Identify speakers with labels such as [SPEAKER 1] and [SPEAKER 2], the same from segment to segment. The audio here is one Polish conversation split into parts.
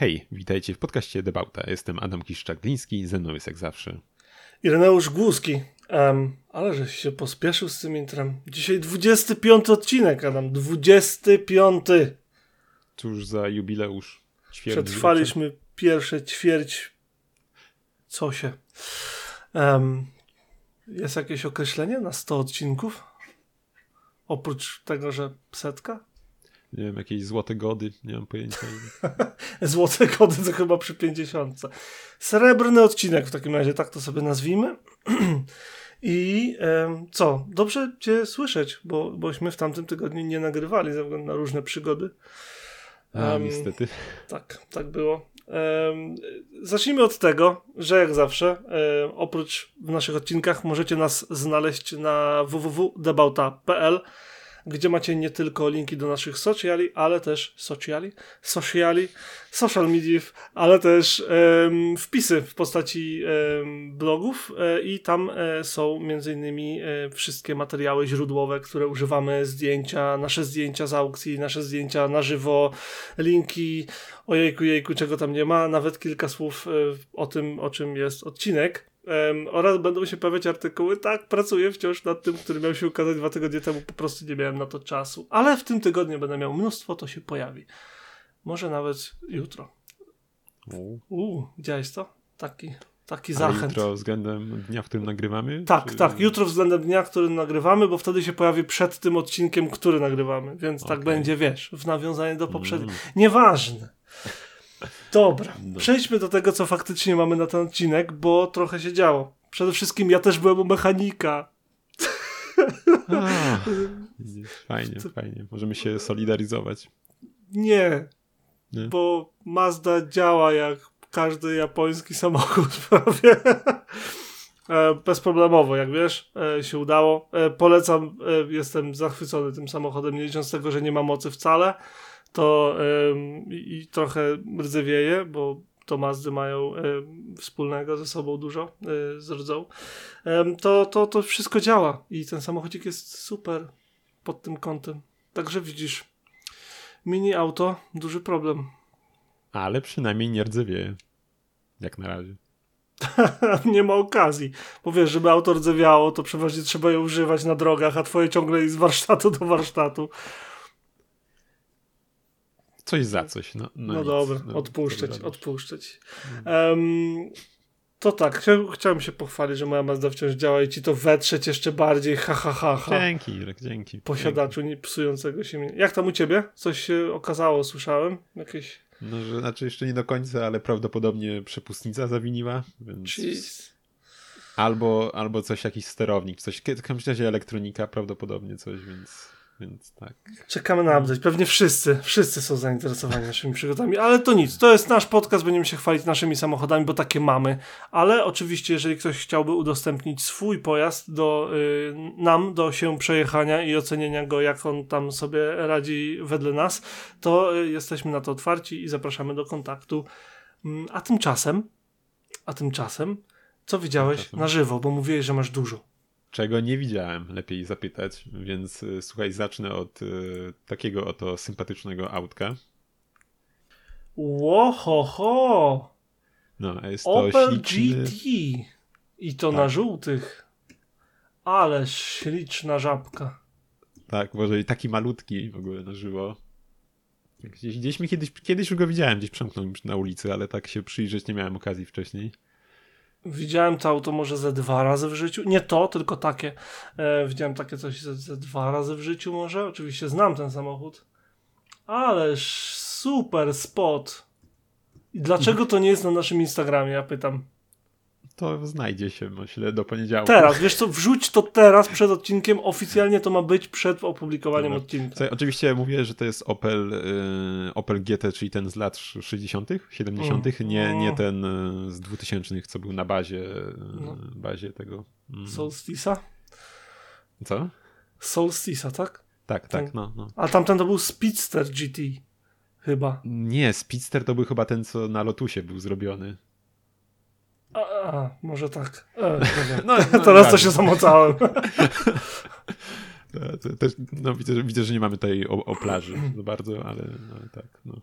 [SPEAKER 1] Hej, witajcie w podcaście Debauta. Jestem Adam Kiszczak-Gliński, ze mną jest jak zawsze.
[SPEAKER 2] Ireneusz Głuski. Um, ale żeś się pospieszył z tym intrem. Dzisiaj 25 odcinek, Adam. 25.
[SPEAKER 1] Cóż za jubileusz.
[SPEAKER 2] Ćwierć Przetrwaliśmy pierwsze ćwierć. Co się? Um, jest jakieś określenie na 100 odcinków? Oprócz tego, że setka?
[SPEAKER 1] Nie wiem, jakieś złote gody, nie mam pojęcia.
[SPEAKER 2] złote gody to chyba przy 50. Srebrny odcinek w takim razie, tak to sobie nazwijmy. I e, co? Dobrze Cię słyszeć, bo bośmy w tamtym tygodniu nie nagrywali ze względu na różne przygody.
[SPEAKER 1] A, um, niestety.
[SPEAKER 2] Tak, tak było. Um, zacznijmy od tego, że jak zawsze, um, oprócz w naszych odcinkach możecie nas znaleźć na www.debauta.pl gdzie macie nie tylko linki do naszych sociali, ale też sociali, sociali, social mediów, ale też um, wpisy w postaci um, blogów e, i tam e, są między innymi e, wszystkie materiały źródłowe, które używamy, zdjęcia, nasze zdjęcia z aukcji, nasze zdjęcia na żywo, linki, ojejku, jejku, czego tam nie ma, nawet kilka słów o tym, o czym jest odcinek. Um, oraz będą się pojawiać artykuły. Tak, pracuję wciąż nad tym, który miał się ukazać dwa tygodnie temu. Po prostu nie miałem na to czasu. Ale w tym tygodniu będę miał mnóstwo, to się pojawi. Może nawet jutro. Uuu, widziałeś to? Taki, taki zachęt.
[SPEAKER 1] jutro względem dnia, w którym nagrywamy?
[SPEAKER 2] Tak, czy... tak. Jutro względem dnia, w którym nagrywamy, bo wtedy się pojawi przed tym odcinkiem, który nagrywamy. Więc okay. tak będzie, wiesz, w nawiązaniu do poprzedniego. Mm. Nieważne. Dobra, no. przejdźmy do tego, co faktycznie mamy na ten odcinek, bo trochę się działo. Przede wszystkim ja też byłem u mechanika.
[SPEAKER 1] A, fajnie, to... fajnie. Możemy się solidaryzować.
[SPEAKER 2] Nie, Nie, bo Mazda działa jak każdy japoński samochód prawie. E, bezproblemowo, jak wiesz, e, się udało. E, polecam, jestem zachwycony tym samochodem, nie licząc tego, że nie ma mocy wcale to i, trochę rdzewieje, bo to Mazdy mają wspólnego ze sobą dużo y, z rdzą, to, to, to wszystko działa i ten samochodzik jest super pod tym kątem. Także widzisz, mini auto, duży problem.
[SPEAKER 1] Ale przynajmniej nie rdzewieje. Jak na razie.
[SPEAKER 2] nie ma okazji. Bo wiesz, żeby auto rdzewiało, to przeważnie trzeba je używać na drogach, a twoje ciągle jest z warsztatu do warsztatu.
[SPEAKER 1] Coś za coś. No,
[SPEAKER 2] no, no dobra, no, odpuszczać, odpuszczać. Um, to tak, chciałem, chciałem się pochwalić, że moja Mazda wciąż działa i ci to wetrzeć jeszcze bardziej, ha, ha, ha, ha.
[SPEAKER 1] Dzięki, Irek, dzięki.
[SPEAKER 2] Posiadaczu nie psującego się mnie. Jak tam u ciebie? Coś się okazało, słyszałem? Jakieś...
[SPEAKER 1] No, że znaczy jeszcze nie do końca, ale prawdopodobnie przepustnica zawiniła, więc... Jeez. Albo, albo coś, jakiś sterownik, coś, w każdym razie elektronika prawdopodobnie coś, więc więc tak.
[SPEAKER 2] Czekamy na update. Pewnie wszyscy, wszyscy są zainteresowani naszymi przygodami, ale to nic. To jest nasz podcast, będziemy się chwalić naszymi samochodami, bo takie mamy. Ale oczywiście, jeżeli ktoś chciałby udostępnić swój pojazd do, y, nam do się przejechania i ocenienia go, jak on tam sobie radzi wedle nas, to y, jesteśmy na to otwarci i zapraszamy do kontaktu. Mm, a tymczasem, a tymczasem, co widziałeś na żywo, bo mówiłeś, że masz dużo
[SPEAKER 1] czego nie widziałem, lepiej zapytać, więc y, słuchaj, zacznę od y, takiego oto sympatycznego autka.
[SPEAKER 2] Łohoho!
[SPEAKER 1] No, jest to
[SPEAKER 2] Opel
[SPEAKER 1] śliczny...
[SPEAKER 2] GT i to tak. na żółtych. Ale śliczna żabka.
[SPEAKER 1] Tak, może i taki malutki w ogóle na żywo. Gdzieś, gdzieś mi kiedyś, kiedyś już go widziałem, gdzieś przemknął na ulicy, ale tak się przyjrzeć nie miałem okazji wcześniej.
[SPEAKER 2] Widziałem to auto może ze dwa razy w życiu. Nie to, tylko takie. E, widziałem takie coś ze, ze dwa razy w życiu może. Oczywiście znam ten samochód. Ależ super spot. I dlaczego to nie jest na naszym Instagramie, ja pytam
[SPEAKER 1] to znajdzie się, myślę, do poniedziałku.
[SPEAKER 2] Teraz, wiesz co, wrzuć to teraz przed odcinkiem, oficjalnie to ma być przed opublikowaniem Dobra. odcinka.
[SPEAKER 1] Co, oczywiście mówię, że to jest Opel, y, Opel GT, czyli ten z lat 60., 70., mm. nie, nie ten y, z 2000., co był na bazie, y, no. bazie tego.
[SPEAKER 2] Mm. Solstice'a?
[SPEAKER 1] Co?
[SPEAKER 2] Solstice'a, tak?
[SPEAKER 1] Tak, tak, ten, no, no.
[SPEAKER 2] A tamten to był Speedster GT, chyba.
[SPEAKER 1] Nie, Speedster to był chyba ten, co na Lotusie był zrobiony.
[SPEAKER 2] A, a może tak. E, no, no, Teraz to się zamocałem.
[SPEAKER 1] Też, no, widzę, że, widzę, że nie mamy tutaj o, o plaży za bardzo, ale, ale tak. No.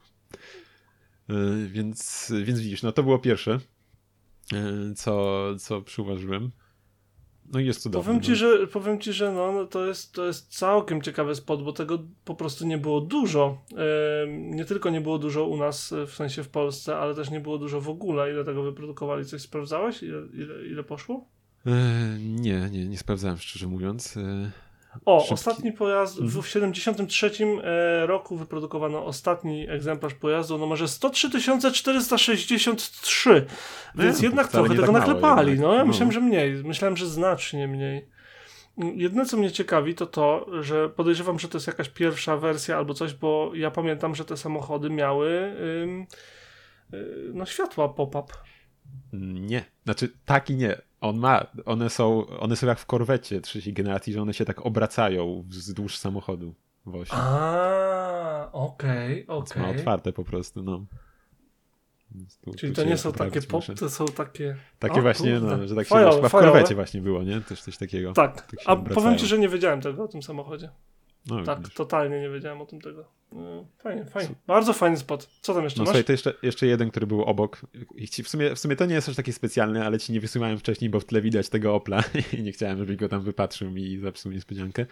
[SPEAKER 1] Więc, więc widzisz, no to było pierwsze, co, co przyuważyłem. No i jest.
[SPEAKER 2] Powiem ci,
[SPEAKER 1] no.
[SPEAKER 2] że, powiem ci, że no, no to, jest, to jest całkiem ciekawy spot, bo tego po prostu nie było dużo. nie tylko nie było dużo u nas, w sensie w Polsce, ale też nie było dużo w ogóle. Ile tego wyprodukowali? Coś sprawdzałeś? Ile, ile, ile poszło?
[SPEAKER 1] nie, nie, nie sprawdzałem szczerze mówiąc.
[SPEAKER 2] O, Szybki. ostatni pojazd, w 73 mhm. e, roku wyprodukowano ostatni egzemplarz pojazdu o numerze 103 463, no więc jednak trochę tego tak naklepali. Jednak. No, ja no. myślałem, że mniej, myślałem, że znacznie mniej. Jedyne, co mnie ciekawi, to to, że podejrzewam, że to jest jakaś pierwsza wersja albo coś, bo ja pamiętam, że te samochody miały y, no, światła pop-up.
[SPEAKER 1] Nie, znaczy tak i nie. On ma, one są, one są jak w korwecie trzeciej generacji, że one się tak obracają wzdłuż samochodu w osi.
[SPEAKER 2] A, okej, okay, okej.
[SPEAKER 1] Okay. Ma otwarte po prostu, no.
[SPEAKER 2] Tu, Czyli tu to nie są takie pop, to są takie...
[SPEAKER 1] Takie o, właśnie, no, że tak się fajowe, w korwecie właśnie było, nie? Też coś takiego.
[SPEAKER 2] Tak, tak a obracają. powiem ci, że nie wiedziałem tego o tym samochodzie. No, tak, widzisz. totalnie nie wiedziałem o tym tego. No, fajnie, fajnie. Bardzo fajny spot. Co tam jeszcze no, masz?
[SPEAKER 1] Słuchaj, to jeszcze, jeszcze jeden, który był obok. w, sumie, w sumie to nie jest aż taki specjalny, ale ci nie wysyłałem wcześniej, bo w tle widać tego Opla i nie chciałem, żebyś go tam wypatrzył mi zepsuł niespodziankę.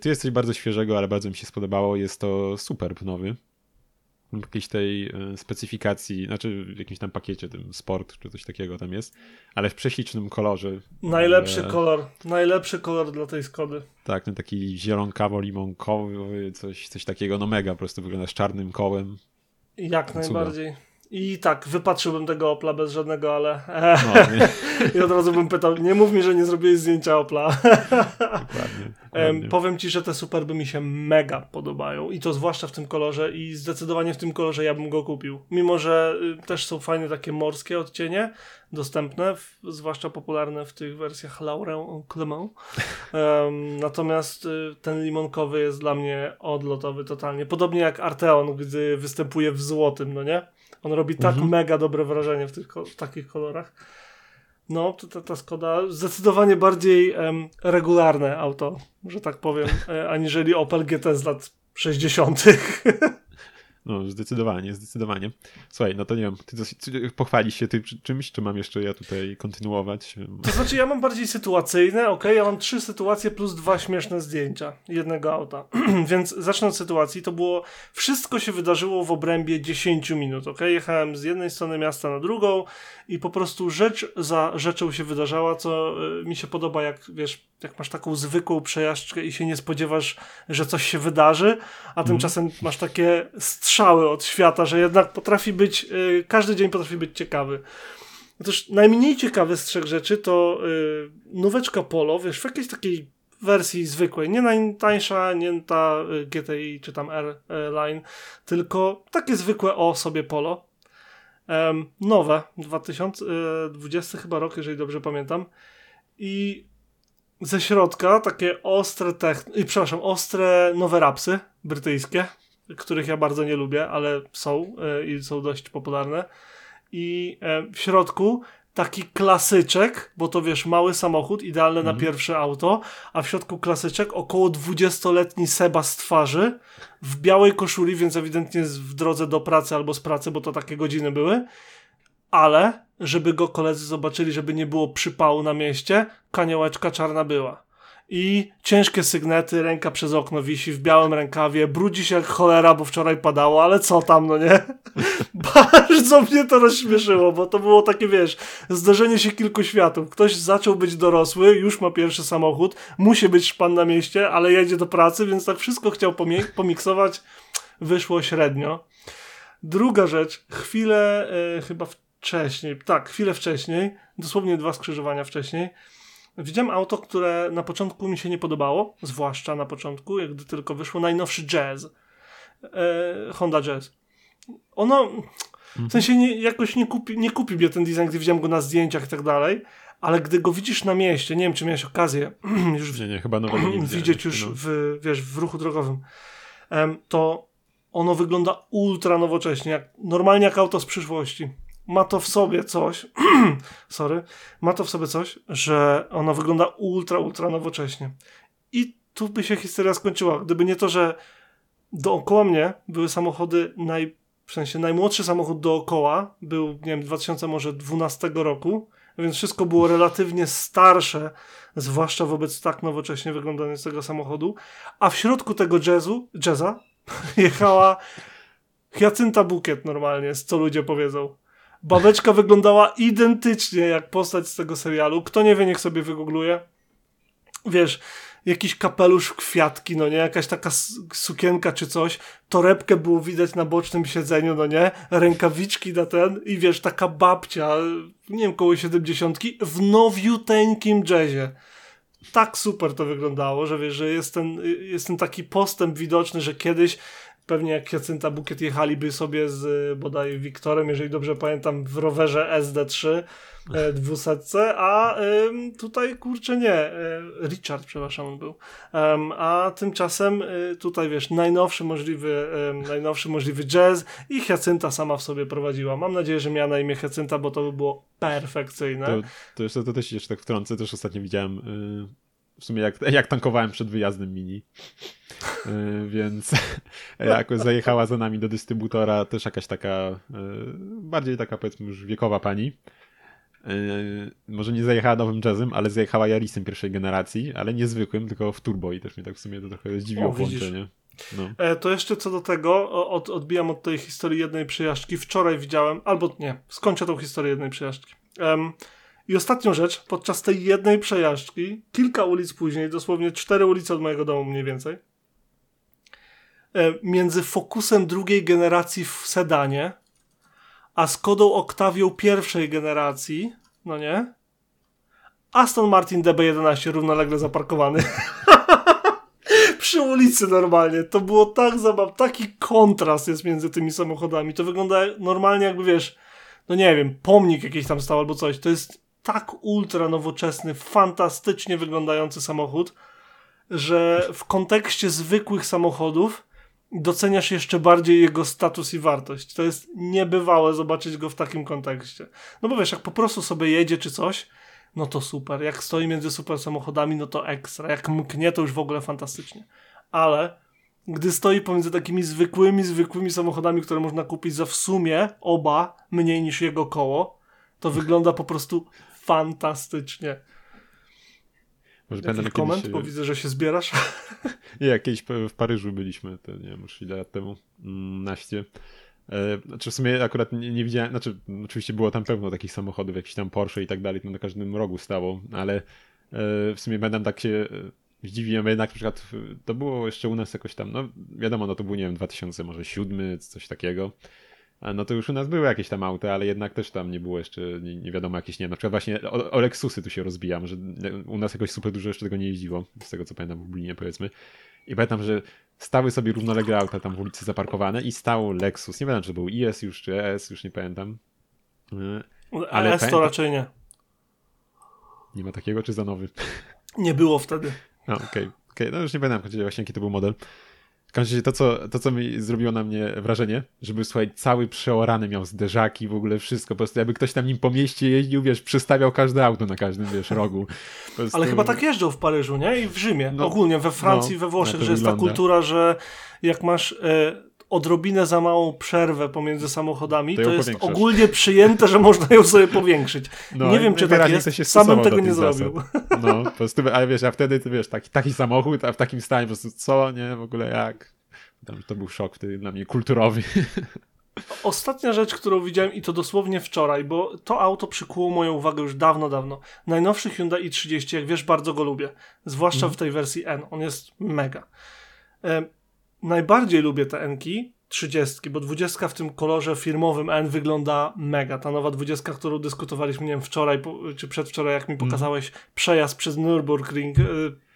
[SPEAKER 1] Tu jest coś bardzo świeżego, ale bardzo mi się spodobało. Jest to Superb nowy jakiejś tej e, specyfikacji, znaczy w jakimś tam pakiecie, tym sport czy coś takiego tam jest, ale w prześlicznym kolorze.
[SPEAKER 2] Najlepszy kolor, najlepszy kolor dla tej Skody.
[SPEAKER 1] Tak, ten taki zielonkawo-limonkowy, coś, coś takiego, no mega po prostu wygląda z czarnym kołem.
[SPEAKER 2] Jak najbardziej. I tak, wypatrzyłbym tego Opla bez żadnego, ale. No, I od razu bym pytał, nie mów mi, że nie zrobiłeś zdjęcia Opla. Dokładnie, dokładnie. Powiem ci, że te superby mi się mega podobają. I to zwłaszcza w tym kolorze. I zdecydowanie w tym kolorze ja bym go kupił. Mimo, że y, też są fajne takie morskie odcienie dostępne, w, zwłaszcza popularne w tych wersjach Laurent Clement. Um, natomiast y, ten limonkowy jest dla mnie odlotowy totalnie. Podobnie jak Arteon, gdy występuje w złotym, no nie? On robi tak mhm. mega dobre wrażenie w, tych, w takich kolorach. No, to, ta, ta Skoda zdecydowanie bardziej um, regularne auto, że tak powiem, e, aniżeli Opel GT z lat 60.
[SPEAKER 1] No, zdecydowanie, zdecydowanie. Słuchaj, no to nie wiem, ty, ty pochwalisz się ty czymś, czy mam jeszcze ja tutaj kontynuować?
[SPEAKER 2] To znaczy, ja mam bardziej sytuacyjne, ok? Ja mam trzy sytuacje plus dwa śmieszne zdjęcia jednego auta. Więc zacznę od sytuacji. To było, wszystko się wydarzyło w obrębie 10 minut, ok? Jechałem z jednej strony miasta na drugą i po prostu rzecz za rzeczą się wydarzała, co y, mi się podoba, jak wiesz, jak masz taką zwykłą przejażdżkę i się nie spodziewasz, że coś się wydarzy, a mm. tymczasem masz takie strzały od świata, że jednak potrafi być, y, każdy dzień potrafi być ciekawy. Otóż najmniej ciekawy z trzech rzeczy to y, nóweczka Polo, wiesz, w jakiejś takiej wersji zwykłej, nie najtańsza, nie ta y, GTI czy tam R-Line, tylko takie zwykłe o sobie Polo. Um, nowe, 2020 y, chyba rok, jeżeli dobrze pamiętam. I ze środka takie ostre techn... przepraszam, ostre nowe rapsy brytyjskie, których ja bardzo nie lubię, ale są yy, i są dość popularne. I yy, w środku taki klasyczek, bo to wiesz, mały samochód, idealny mm. na mhm. pierwsze auto, a w środku klasyczek około 20-letni Seba z twarzy, w białej koszuli, więc ewidentnie w drodze do pracy albo z pracy, bo to takie godziny były, ale żeby go koledzy zobaczyli, żeby nie było przypału na mieście, kaniołeczka czarna była. I ciężkie sygnety, ręka przez okno wisi w białym rękawie, brudzi się jak cholera, bo wczoraj padało, ale co tam, no nie? Bardzo mnie to rozśmieszyło, bo to było takie, wiesz, zdarzenie się kilku światów. Ktoś zaczął być dorosły, już ma pierwszy samochód, musi być szpan na mieście, ale jedzie do pracy, więc tak wszystko chciał pomiksować, wyszło średnio. Druga rzecz, chwilę, e, chyba wcześniej, tak, chwilę wcześniej, dosłownie dwa skrzyżowania wcześniej, widziałem auto, które na początku mi się nie podobało, zwłaszcza na początku, jak gdy tylko wyszło najnowszy Jazz, e, Honda Jazz. Ono, w sensie nie, jakoś nie kupi, nie kupi mnie ten design, gdy widziałem go na zdjęciach i tak dalej, ale gdy go widzisz na mieście, nie wiem, czy miałeś okazję już
[SPEAKER 1] nie, nie, chyba nowego nie
[SPEAKER 2] widzieć już w, wiesz, w ruchu drogowym, to ono wygląda ultra nowocześnie, jak, normalnie jak auto z przyszłości ma to w sobie coś, sorry, ma to w sobie coś, że ona wygląda ultra, ultra nowocześnie. I tu by się historia skończyła. Gdyby nie to, że dookoła mnie były samochody naj, w sensie najmłodszy samochód dookoła był, nie wiem, 2012 roku, więc wszystko było relatywnie starsze, zwłaszcza wobec tak nowocześnie wyglądającego samochodu, a w środku tego jazzu, jazza jechała Hyacynta Bukiet normalnie, co ludzie powiedzą. Babeczka wyglądała identycznie jak postać z tego serialu. Kto nie wie, niech sobie wygoogluje. Wiesz, jakiś kapelusz w kwiatki, no nie? Jakaś taka sukienka czy coś. Torebkę było widać na bocznym siedzeniu, no nie? Rękawiczki na ten i wiesz, taka babcia, nie wiem, koło siedemdziesiątki w nowiuteńkim jazzie. Tak super to wyglądało, że wiesz, że jest ten, jest ten taki postęp widoczny, że kiedyś pewnie jak Jacynta Bukiet jechaliby sobie z bodaj Wiktorem, jeżeli dobrze pamiętam, w rowerze SD3 e, dwusetce, a y, tutaj kurczę nie, y, Richard przepraszam on był, a tymczasem y, tutaj wiesz, najnowszy możliwy, najnowszy możliwy jazz i Jacynta sama w sobie prowadziła. Mam nadzieję, że miała na imię Jacynta, bo to by było perfekcyjne.
[SPEAKER 1] To, to jeszcze to też jeszcze tak wtrącę, też ostatnio widziałem w sumie jak, jak tankowałem przed wyjazdem mini. Yy, więc jakoś zajechała za nami do dystrybutora też jakaś taka, yy, bardziej taka powiedzmy już wiekowa pani. Yy, może nie zajechała nowym jazzem, ale zajechała Yarisem pierwszej generacji, ale niezwykłym, tylko w turbo i też mnie tak w sumie to trochę zdziwiło połączenie.
[SPEAKER 2] No. E, to jeszcze co do tego, od, odbijam od tej historii jednej przejażdżki. Wczoraj widziałem, albo nie, skończę tą historię jednej przejażdżki. Um, i ostatnią rzecz, podczas tej jednej przejażdżki, kilka ulic później, dosłownie cztery ulice od mojego domu mniej więcej, e, między Focusem drugiej generacji w sedanie, a Skodą Octavią pierwszej generacji, no nie? Aston Martin DB11 równolegle zaparkowany. Przy ulicy normalnie. To było tak zabawne. Taki kontrast jest między tymi samochodami. To wygląda normalnie jakby, wiesz, no nie wiem, pomnik jakiś tam stał albo coś. To jest tak ultra nowoczesny, fantastycznie wyglądający samochód, że w kontekście zwykłych samochodów doceniasz jeszcze bardziej jego status i wartość. To jest niebywałe zobaczyć go w takim kontekście. No bo wiesz, jak po prostu sobie jedzie czy coś, no to super. Jak stoi między super samochodami, no to ekstra. Jak mknie, to już w ogóle fantastycznie. Ale gdy stoi pomiędzy takimi zwykłymi, zwykłymi samochodami, które można kupić za w sumie oba mniej niż jego koło, to wygląda po prostu fantastycznie. Może Jakiś koment, kiedyś... bo widzę, że się zbierasz.
[SPEAKER 1] Nie, kiedyś w Paryżu byliśmy, to nie wiem, już ile lat temu, mm, naście. E, znaczy w sumie akurat nie, nie, widziałem, znaczy oczywiście było tam pełno takich samochodów, jakiś tam Porsche i tak dalej, to na każdym rogu stało, ale e, w sumie będę tak się e, zdziwiłem, jednak na przykład to było jeszcze u nas jakoś tam, no wiadomo, no to był nie wiem 2007, coś takiego no to już u nas były jakieś tam auta, ale jednak też tam nie było jeszcze, nie, nie wiadomo jakieś, nie na przykład właśnie o, o Lexusy tu się rozbijam, że u nas jakoś super dużo jeszcze tego nie jeździło, z tego co pamiętam w Lublinie powiedzmy. I pamiętam, że stały sobie równolegle auta tam w ulicy zaparkowane i stał Lexus, nie pamiętam czy był IS już czy ES, już nie pamiętam.
[SPEAKER 2] E, ale ES to raczej nie.
[SPEAKER 1] Nie ma takiego, czy za nowy?
[SPEAKER 2] Nie było wtedy.
[SPEAKER 1] No, okej. Okay. Okay, no już nie pamiętam właśnie jaki to był model każdym razie to co, to, co mi zrobiło na mnie wrażenie, żeby słuchaj, cały przeorany miał zderzaki, w ogóle wszystko, po prostu jakby ktoś tam nim po mieście jeździł, wiesz, przystawiał każde auto na każdym, wiesz, rogu.
[SPEAKER 2] Prostu... Ale chyba tak jeżdżą w Paryżu, nie? I w Rzymie. No, Ogólnie we Francji, no, we Włoszech, że jest wygląda. ta kultura, że jak masz... E, odrobinę za małą przerwę pomiędzy samochodami, to, to jest ogólnie przyjęte, że można ją sobie powiększyć. No, nie wiem, czy tak jest, samym tego nie zrobił.
[SPEAKER 1] No, po prostu, ale wiesz, a wtedy, ty wiesz, taki, taki samochód, a w takim stanie po prostu co, nie, w ogóle jak? To był szok wtedy dla mnie kulturowy.
[SPEAKER 2] Ostatnia rzecz, którą widziałem i to dosłownie wczoraj, bo to auto przykuło moją uwagę już dawno, dawno. Najnowszy Hyundai i30, jak wiesz, bardzo go lubię. Zwłaszcza mm. w tej wersji N. On jest mega. E, najbardziej lubię te Enki 30, bo 20 w tym kolorze firmowym N wygląda mega. Ta nowa 20, którą dyskutowaliśmy, nie wiem, wczoraj czy przedwczoraj, jak mi mhm. pokazałeś mm. przejazd przez Nürburgring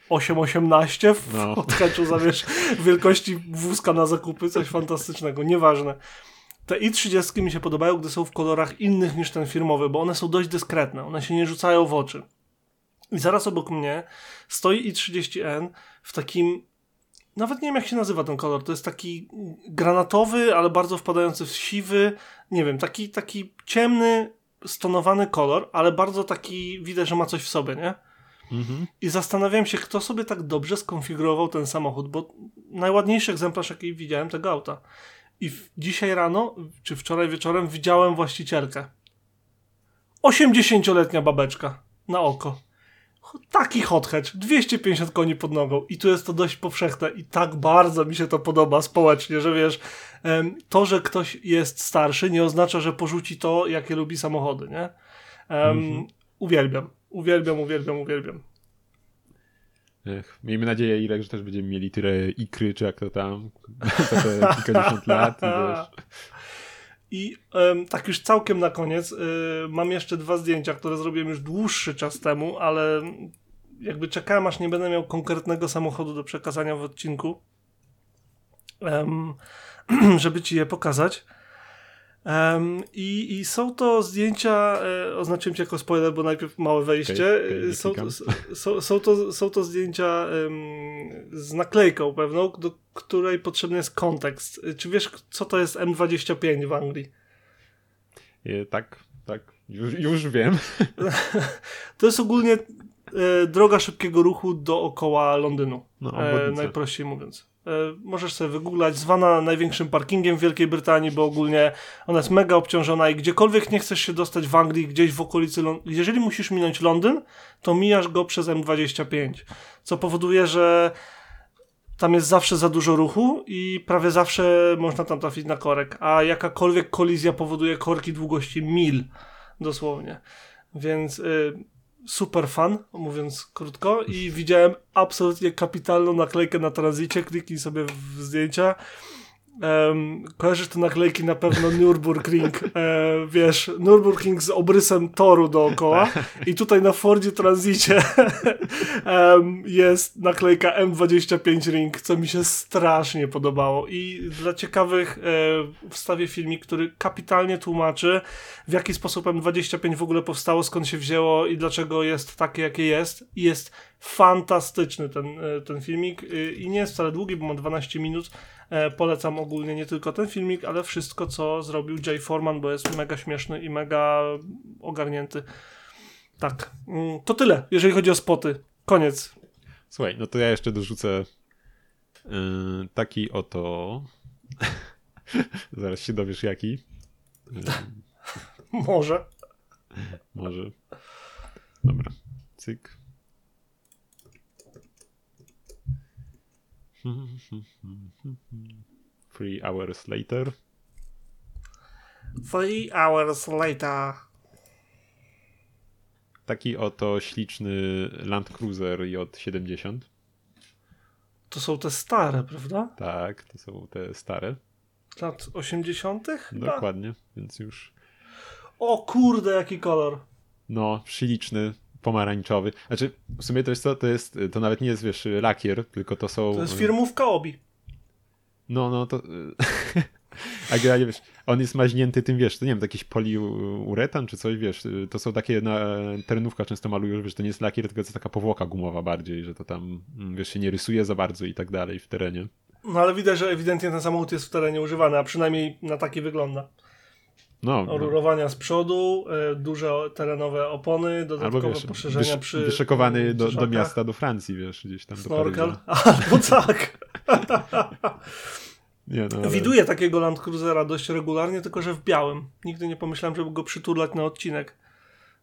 [SPEAKER 2] 818 y, w no. odhaczu za wiesz, wielkości wózka na zakupy, coś fantastycznego, nieważne. Te i30 mi się podobają, gdy są w kolorach innych niż ten firmowy, bo one są dość dyskretne, one się nie rzucają w oczy. I zaraz obok mnie stoi i30N w takim nawet nie wiem jak się nazywa ten kolor, to jest taki granatowy, ale bardzo wpadający w siwy, nie wiem, taki, taki ciemny, stonowany kolor, ale bardzo taki, widać, że ma coś w sobie, nie? Mhm. I zastanawiam się, kto sobie tak dobrze skonfigurował ten samochód, bo najładniejszy egzemplarz, jaki widziałem tego auta. I dzisiaj rano, czy wczoraj wieczorem widziałem właścicielkę. 80-letnia babeczka na oko. Taki hot hatch, 250 koni pod nogą i tu jest to dość powszechne i tak bardzo mi się to podoba społecznie, że wiesz, to, że ktoś jest starszy nie oznacza, że porzuci to, jakie lubi samochody, nie? Um. Uwielbiam, uwielbiam, uwielbiam, uwielbiam.
[SPEAKER 1] Ech, miejmy nadzieję, Irek, że też będziemy mieli tyle ikry, czy jak to tam, za te kilkadziesiąt lat. Wiesz.
[SPEAKER 2] I tak już całkiem na koniec, y, mam jeszcze dwa zdjęcia, które zrobiłem już dłuższy czas temu, ale jakby czekałem, aż nie będę miał konkretnego samochodu do przekazania w odcinku, żeby ci je pokazać. Um, i, I są to zdjęcia, e, oznaczyłem cię jako spoiler, bo najpierw małe wejście. Okay, okay, są, to, są, są, to, są to zdjęcia z naklejką pewną, do której potrzebny jest kontekst. Czy wiesz, co to jest M25 w Anglii?
[SPEAKER 1] E, tak, tak. Już, już wiem.
[SPEAKER 2] to jest ogólnie e, droga szybkiego ruchu dookoła Londynu. No, e, najprościej mówiąc. E, możesz sobie wygooglać, zwana największym parkingiem w Wielkiej Brytanii, bo ogólnie ona jest mega obciążona i gdziekolwiek nie chcesz się dostać w Anglii, gdzieś w okolicy Londynu, jeżeli musisz minąć Londyn, to mijasz go przez M25, co powoduje, że tam jest zawsze za dużo ruchu i prawie zawsze można tam trafić na korek, a jakakolwiek kolizja powoduje korki długości mil, dosłownie. Więc... Yy, super fan, mówiąc krótko, i widziałem absolutnie kapitalną naklejkę na tranzycie, kliknij sobie w zdjęcia Um, kojarzysz te naklejki na pewno Nürburgring, e, wiesz, Nürburgring z obrysem toru dookoła i tutaj na Fordzie Transicie um, jest naklejka M25 Ring, co mi się strasznie podobało. I dla ciekawych e, wstawię filmik, który kapitalnie tłumaczy w jaki sposób M25 w ogóle powstało, skąd się wzięło i dlaczego jest takie, jakie jest. I jest fantastyczny ten, e, ten filmik e, i nie jest wcale długi, bo ma 12 minut, polecam ogólnie nie tylko ten filmik, ale wszystko, co zrobił Jay Foreman, bo jest mega śmieszny i mega ogarnięty. Tak. Mm, to tyle, jeżeli chodzi o spoty. Koniec.
[SPEAKER 1] Słuchaj, no to ja jeszcze dorzucę yy, taki oto. Zaraz się dowiesz jaki.
[SPEAKER 2] Może.
[SPEAKER 1] Może. Dobra. Cyk. Three hours later.
[SPEAKER 2] Three hours later.
[SPEAKER 1] Taki oto śliczny Land Cruiser J70.
[SPEAKER 2] To są te stare, prawda?
[SPEAKER 1] Tak, to są te stare.
[SPEAKER 2] Lat 80.
[SPEAKER 1] Dokładnie, więc już.
[SPEAKER 2] O kurde, jaki kolor.
[SPEAKER 1] No, śliczny pomarańczowy. Znaczy, w sumie to jest co, to jest, to nawet nie jest, wiesz, lakier, tylko to są...
[SPEAKER 2] To jest firmówka Obi.
[SPEAKER 1] No, no to... A nie wiesz, on jest maźnięty tym, wiesz, to nie wiem, jakiś poliuretan czy coś, wiesz, to są takie na terenówkach często malują, wiesz, to nie jest lakier, tylko to jest taka powłoka gumowa bardziej, że to tam, mm, wiesz, się nie rysuje za bardzo i tak dalej w terenie.
[SPEAKER 2] No ale widać, że ewidentnie ten samochód jest w terenie używany, a przynajmniej na taki wygląda. No, no. rurowania z przodu, y, duże terenowe opony, dodatkowe wiesz, poszerzenia wysz, przy.
[SPEAKER 1] Wyszykowany do, do miasta, do Francji, wiesz, gdzieś tam.
[SPEAKER 2] Snorkel? Albo tak. nie, no, ale... Widuję takiego Land Cruisera dość regularnie, tylko że w białym. Nigdy nie pomyślałem, żeby go przytulać na odcinek.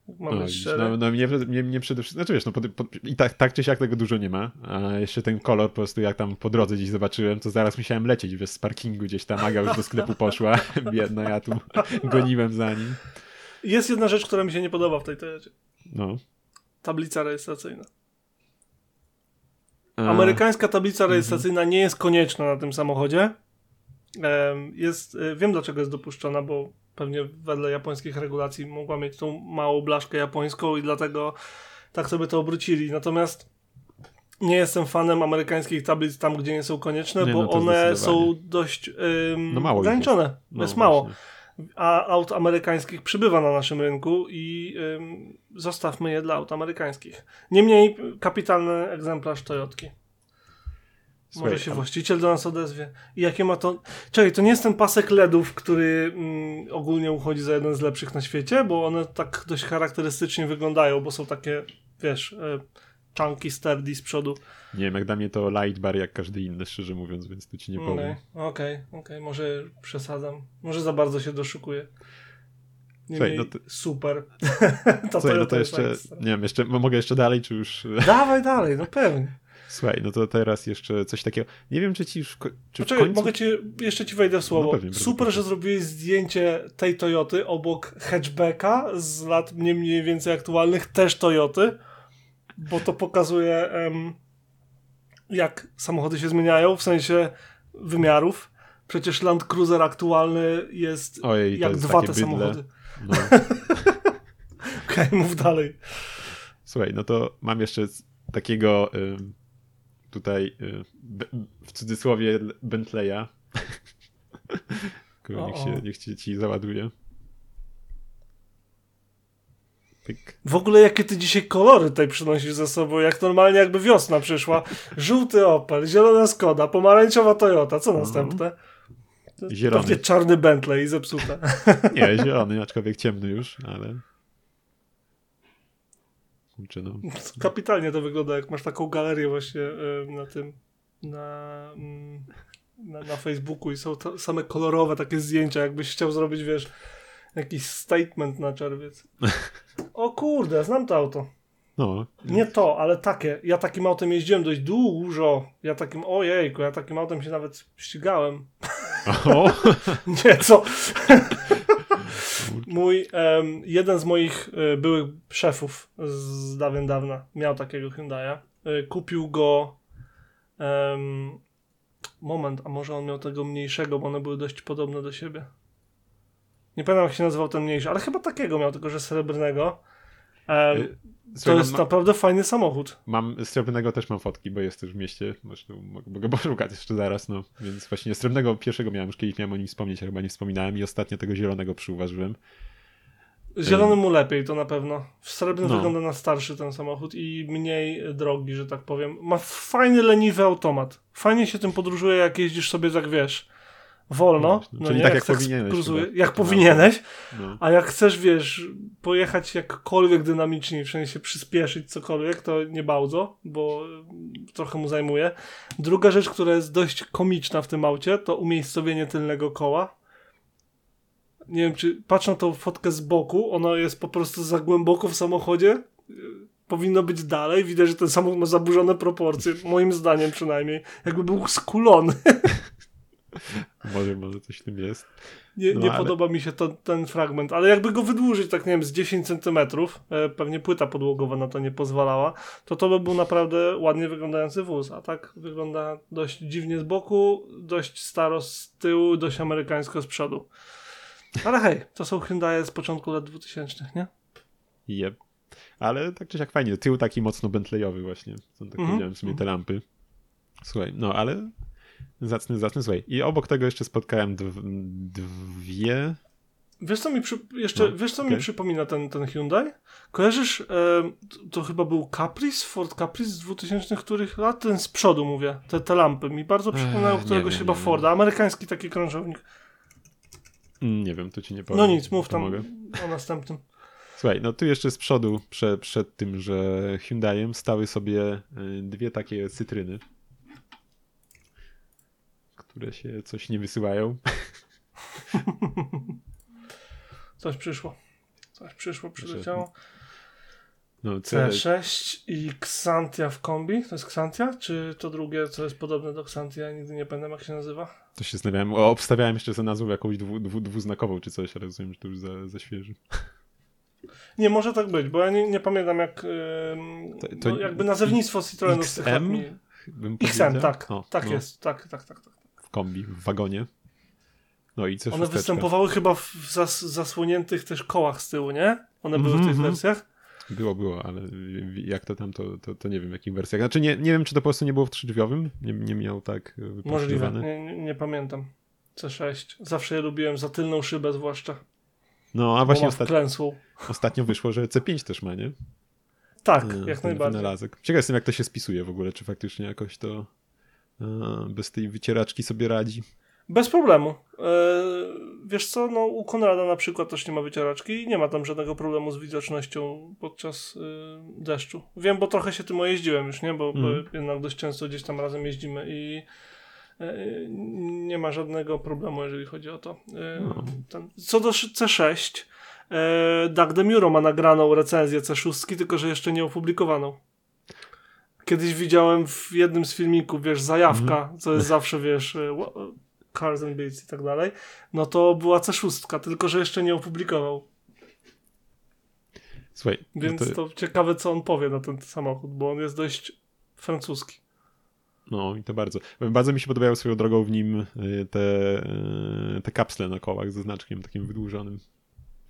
[SPEAKER 1] No, no, no mnie, mnie, mnie przede wszystkim, znaczy wiesz, no, po, po, i tak, tak czy siak tego dużo nie ma, a jeszcze ten kolor po prostu jak tam po drodze gdzieś zobaczyłem, to zaraz musiałem lecieć wiesz, z parkingu gdzieś tam, Aga już do sklepu poszła, biedna, ja tu goniłem za nim.
[SPEAKER 2] Jest jedna rzecz, która mi się nie podoba w tej Toyocie.
[SPEAKER 1] No.
[SPEAKER 2] Tablica rejestracyjna. Amerykańska tablica mhm. rejestracyjna nie jest konieczna na tym samochodzie. Jest, e, wiem dlaczego jest dopuszczona, bo pewnie wedle japońskich regulacji mogła mieć tą małą blaszkę japońską i dlatego tak sobie to obrócili. Natomiast nie jestem fanem amerykańskich tablic tam, gdzie nie są konieczne, nie, bo no one są dość ym, no mało ograniczone. Jest. No, jest mało. A aut amerykańskich przybywa na naszym rynku i ym, zostawmy je dla aut amerykańskich. Niemniej kapitalny egzemplarz Toyotki. Słuchaj, Może się tam... właściciel do nas odezwie. I jakie ma to. Czekaj, to nie jest ten pasek LEDów, który mm, ogólnie uchodzi za jeden z lepszych na świecie, bo one tak dość charakterystycznie wyglądają, bo są takie, wiesz, e, chunky, sturdy z przodu.
[SPEAKER 1] Nie wiem, jak dla mnie to light bar jak każdy inny, szczerze mówiąc, więc tu ci nie powiem.
[SPEAKER 2] Okej, okay, okej, okay, okay. może przesadzam. Może za bardzo się doszukuję. Słuchaj, no to... Super.
[SPEAKER 1] to Słuchaj, no to jeszcze, nie wiem, jeszcze, mogę jeszcze dalej, czy już...
[SPEAKER 2] Dawaj dalej, no pewnie.
[SPEAKER 1] Słuchaj, no to teraz jeszcze coś takiego. Nie wiem, czy ci już. Czy
[SPEAKER 2] Poczekaj, końcu... mogę ci, jeszcze ci wejdę w słowo. No pewnie, Super, że zrobiłeś zdjęcie tej Toyoty obok hatchbacka z lat mniej więcej aktualnych, też Toyoty, bo to pokazuje, um, jak samochody się zmieniają w sensie wymiarów. Przecież Land Cruiser aktualny jest Ojej, jak dwa te bydle. samochody. No. Okej, okay, mów dalej.
[SPEAKER 1] Słuchaj, no to mam jeszcze takiego tutaj y, w cudzysłowie Bentleya. niech, się, niech ci, ci załaduje.
[SPEAKER 2] Pyk. W ogóle jakie ty dzisiaj kolory tutaj przynosisz ze sobą, jak normalnie jakby wiosna przyszła. Żółty Opel, zielona Skoda, pomarańczowa Toyota, co mhm. następne? Zielony. Pewnie czarny Bentley i zepsute.
[SPEAKER 1] Nie, zielony, aczkolwiek ciemny już, ale...
[SPEAKER 2] Kurczę, no. Kapitalnie to wygląda, jak masz taką galerię właśnie na tym, na, mm, na, na Facebooku i są same kolorowe takie zdjęcia, jakbyś chciał zrobić, wiesz, jakiś statement na czerwiec. O kurde, znam to auto. No. Nie to, ale takie. Ja takim autem jeździłem dość dużo. Ja takim, ojejku, ja takim autem się nawet ścigałem. O. Nie, co? Mój, um, jeden z moich y, byłych szefów z dawien dawna miał takiego Hyundai'a. Y, kupił go um, moment, a może on miał tego mniejszego, bo one były dość podobne do siebie. Nie pamiętam jak się nazywał ten mniejszy, ale chyba takiego miał, tylko że srebrnego. Um, to jest ma... naprawdę fajny samochód.
[SPEAKER 1] Mam srebrnego też mam fotki, bo jest też w mieście. Zresztą mogę poszukać jeszcze zaraz, no. Więc właśnie srebrnego pierwszego miałem, już kiedyś miałem o nim wspomnieć, a chyba nie wspominałem i ostatnio tego zielonego przyuważyłem.
[SPEAKER 2] Zielony mu lepiej, to na pewno. W srebrnym no. wygląda na starszy ten samochód i mniej drogi, że tak powiem. Ma fajny, leniwy automat. Fajnie się tym podróżuje, jak jeździsz sobie tak, wiesz, wolno. No,
[SPEAKER 1] no Czyli nie, tak jak, jak powinieneś. Kruzuje,
[SPEAKER 2] jak no. powinieneś. No. A jak chcesz, wiesz, pojechać jakkolwiek dynamicznie, w sensie przyspieszyć cokolwiek, to nie bardzo, bo trochę mu zajmuje. Druga rzecz, która jest dość komiczna w tym aucie, to umiejscowienie tylnego koła nie wiem, czy patrz na tą fotkę z boku, ona jest po prostu za głęboko w samochodzie. Powinno być dalej. Widać, że ten samochód ma zaburzone proporcje, moim zdaniem przynajmniej. Jakby był skulony.
[SPEAKER 1] może, może coś w tym jest.
[SPEAKER 2] Nie, no, nie ale... podoba mi się to, ten fragment, ale jakby go wydłużyć, tak nie wiem, z 10 centymetrów, e, pewnie płyta podłogowa na to nie pozwalała, to to by był naprawdę ładnie wyglądający wóz, a tak wygląda dość dziwnie z boku, dość staro z tyłu, dość amerykańsko z przodu. Ale hej, to są Hyundai z początku lat 2000, nie?
[SPEAKER 1] Jep. Ale tak czy siak fajnie, tył taki mocno Bentleyowy właśnie. Są tak mm -hmm. powiedziałem sobie te lampy. Słuchaj, no ale zacny, zacny, słuchaj. I obok tego jeszcze spotkałem dwie...
[SPEAKER 2] Wiesz co mi, przy... jeszcze, no, wiesz, co okay. mi przypomina ten, ten Hyundai? Kojarzysz, e, to chyba był Caprice, Ford Caprice z 2000 których lat? Ten z przodu mówię, te, te lampy. Mi bardzo przypominają któregoś chyba Forda. Amerykański taki krążownik.
[SPEAKER 1] Mm, nie wiem, to ci nie powiem.
[SPEAKER 2] No nic, mów tam mogę. o następnym.
[SPEAKER 1] Słuchaj, no tu jeszcze z przodu, prze, przed tym, że Hyundaiem stały sobie y, dwie takie cytryny, które się coś nie wysyłają.
[SPEAKER 2] Coś przyszło. Coś przyszło, przyleciało. No, C6 i Xantia w kombi. To jest Xantia? Czy to drugie, co jest podobne do Xantia? Nigdy nie pamiętam, jak się nazywa.
[SPEAKER 1] To się zastanawiałem. O, obstawiałem jeszcze za nazwą jakąś dwu, dwu, dwuznakową czy coś, ale rozumiem, że to już za, za świeży.
[SPEAKER 2] Nie, może tak być, bo ja nie, nie pamiętam jak to, to no, jakby nazewnictwo Citroenu z tych mi... XM, tak. O, tak no. jest, tak, tak, tak, tak.
[SPEAKER 1] W kombi, w wagonie. No i co
[SPEAKER 2] One występowały chyba w zas zasłoniętych też kołach z tyłu, nie? One były mm -hmm. w tych mhm. wersjach?
[SPEAKER 1] Było, było, ale jak to tam, to, to, to, nie wiem w jakich wersjach. Znaczy nie, nie wiem, czy to po prostu nie było w trzydrzwiowym, nie, nie miał tak
[SPEAKER 2] Możliwe, nie, nie, pamiętam. C6. Zawsze je lubiłem za tylną szybę zwłaszcza.
[SPEAKER 1] No, a właśnie ostatnio, ostatnio wyszło, że C5 też ma, nie?
[SPEAKER 2] Tak, e, jak najbardziej.
[SPEAKER 1] Wynalazek. Ciekaw jestem, jak to się spisuje w ogóle, czy faktycznie jakoś to e, bez tej wycieraczki sobie radzi.
[SPEAKER 2] Bez problemu. E, wiesz co, no u Konrada na przykład też nie ma wycieraczki i nie ma tam żadnego problemu z widocznością podczas e, deszczu. Wiem, bo trochę się tym ojeździłem już, nie? Bo, mm. bo mhm. jednak dość często gdzieś tam razem jeździmy i e, nie ma żadnego problemu, jeżeli chodzi o to. No. Ten, co do C6, Doug DeMuro ma nagraną recenzję C6, tylko że jeszcze nie opublikowaną. Kiedyś widziałem w jednym z filmików, wiesz, zajawka, mm. co jest zawsze, wiesz, Cars and Beats i tak dalej, no to była C6, tylko że jeszcze nie opublikował.
[SPEAKER 1] Słuchaj,
[SPEAKER 2] no Więc no to... to... ciekawe, co on powie na ten samochód, bo on jest dość francuski.
[SPEAKER 1] No i to bardzo. Bardzo mi się podobają swoją drogą w nim y, te, y, te kapsle na kołach ze znaczkiem takim wydłużonym.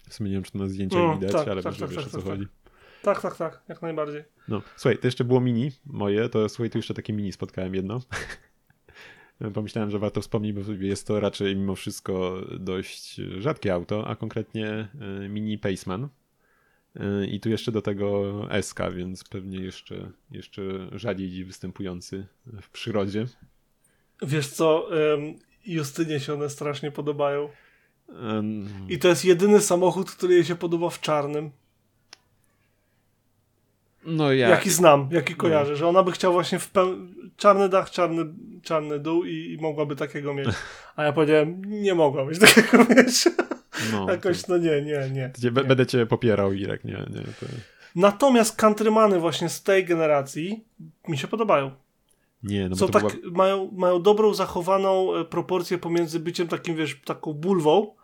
[SPEAKER 1] W sumie nie wiem, czy to na zdjęciu no, widać, tak, ale tak, tak, wiesz, tak, o co tak, chodzi.
[SPEAKER 2] Tak, tak, tak, jak najbardziej.
[SPEAKER 1] No, słuchaj, to jeszcze było mini moje, to słuchaj, tu jeszcze takie mini spotkałem jedno. pomyślałem, że warto wspomnieć, bo jest to raczej mimo wszystko dość rzadkie auto, a konkretnie e, mini Paceman. E, I tu jeszcze do tego SK, więc pewnie jeszcze, jeszcze rzadziej występujący w przyrodzie.
[SPEAKER 2] Wiesz co, Justynie się one strasznie podobają. I to jest jedyny samochód, który jej się podoba w czarnym. No ja... Jaki znam, jaki no. kojarzę, no. że ona by chciała właśnie w peł... czarny dach, czarny, czarny dół i, i mogłaby takiego mieć. A ja powiedziałem, nie mogłabyś takiego mieć. No, Jakoś, to... no nie, nie, nie,
[SPEAKER 1] nie. Będę cię popierał, Irek, nie, nie. To...
[SPEAKER 2] Natomiast countrymany właśnie z tej generacji mi się podobają.
[SPEAKER 1] Nie, no
[SPEAKER 2] Co tak, była... mają, mają dobrą, zachowaną e, proporcję pomiędzy byciem takim, wiesz, taką bulwą,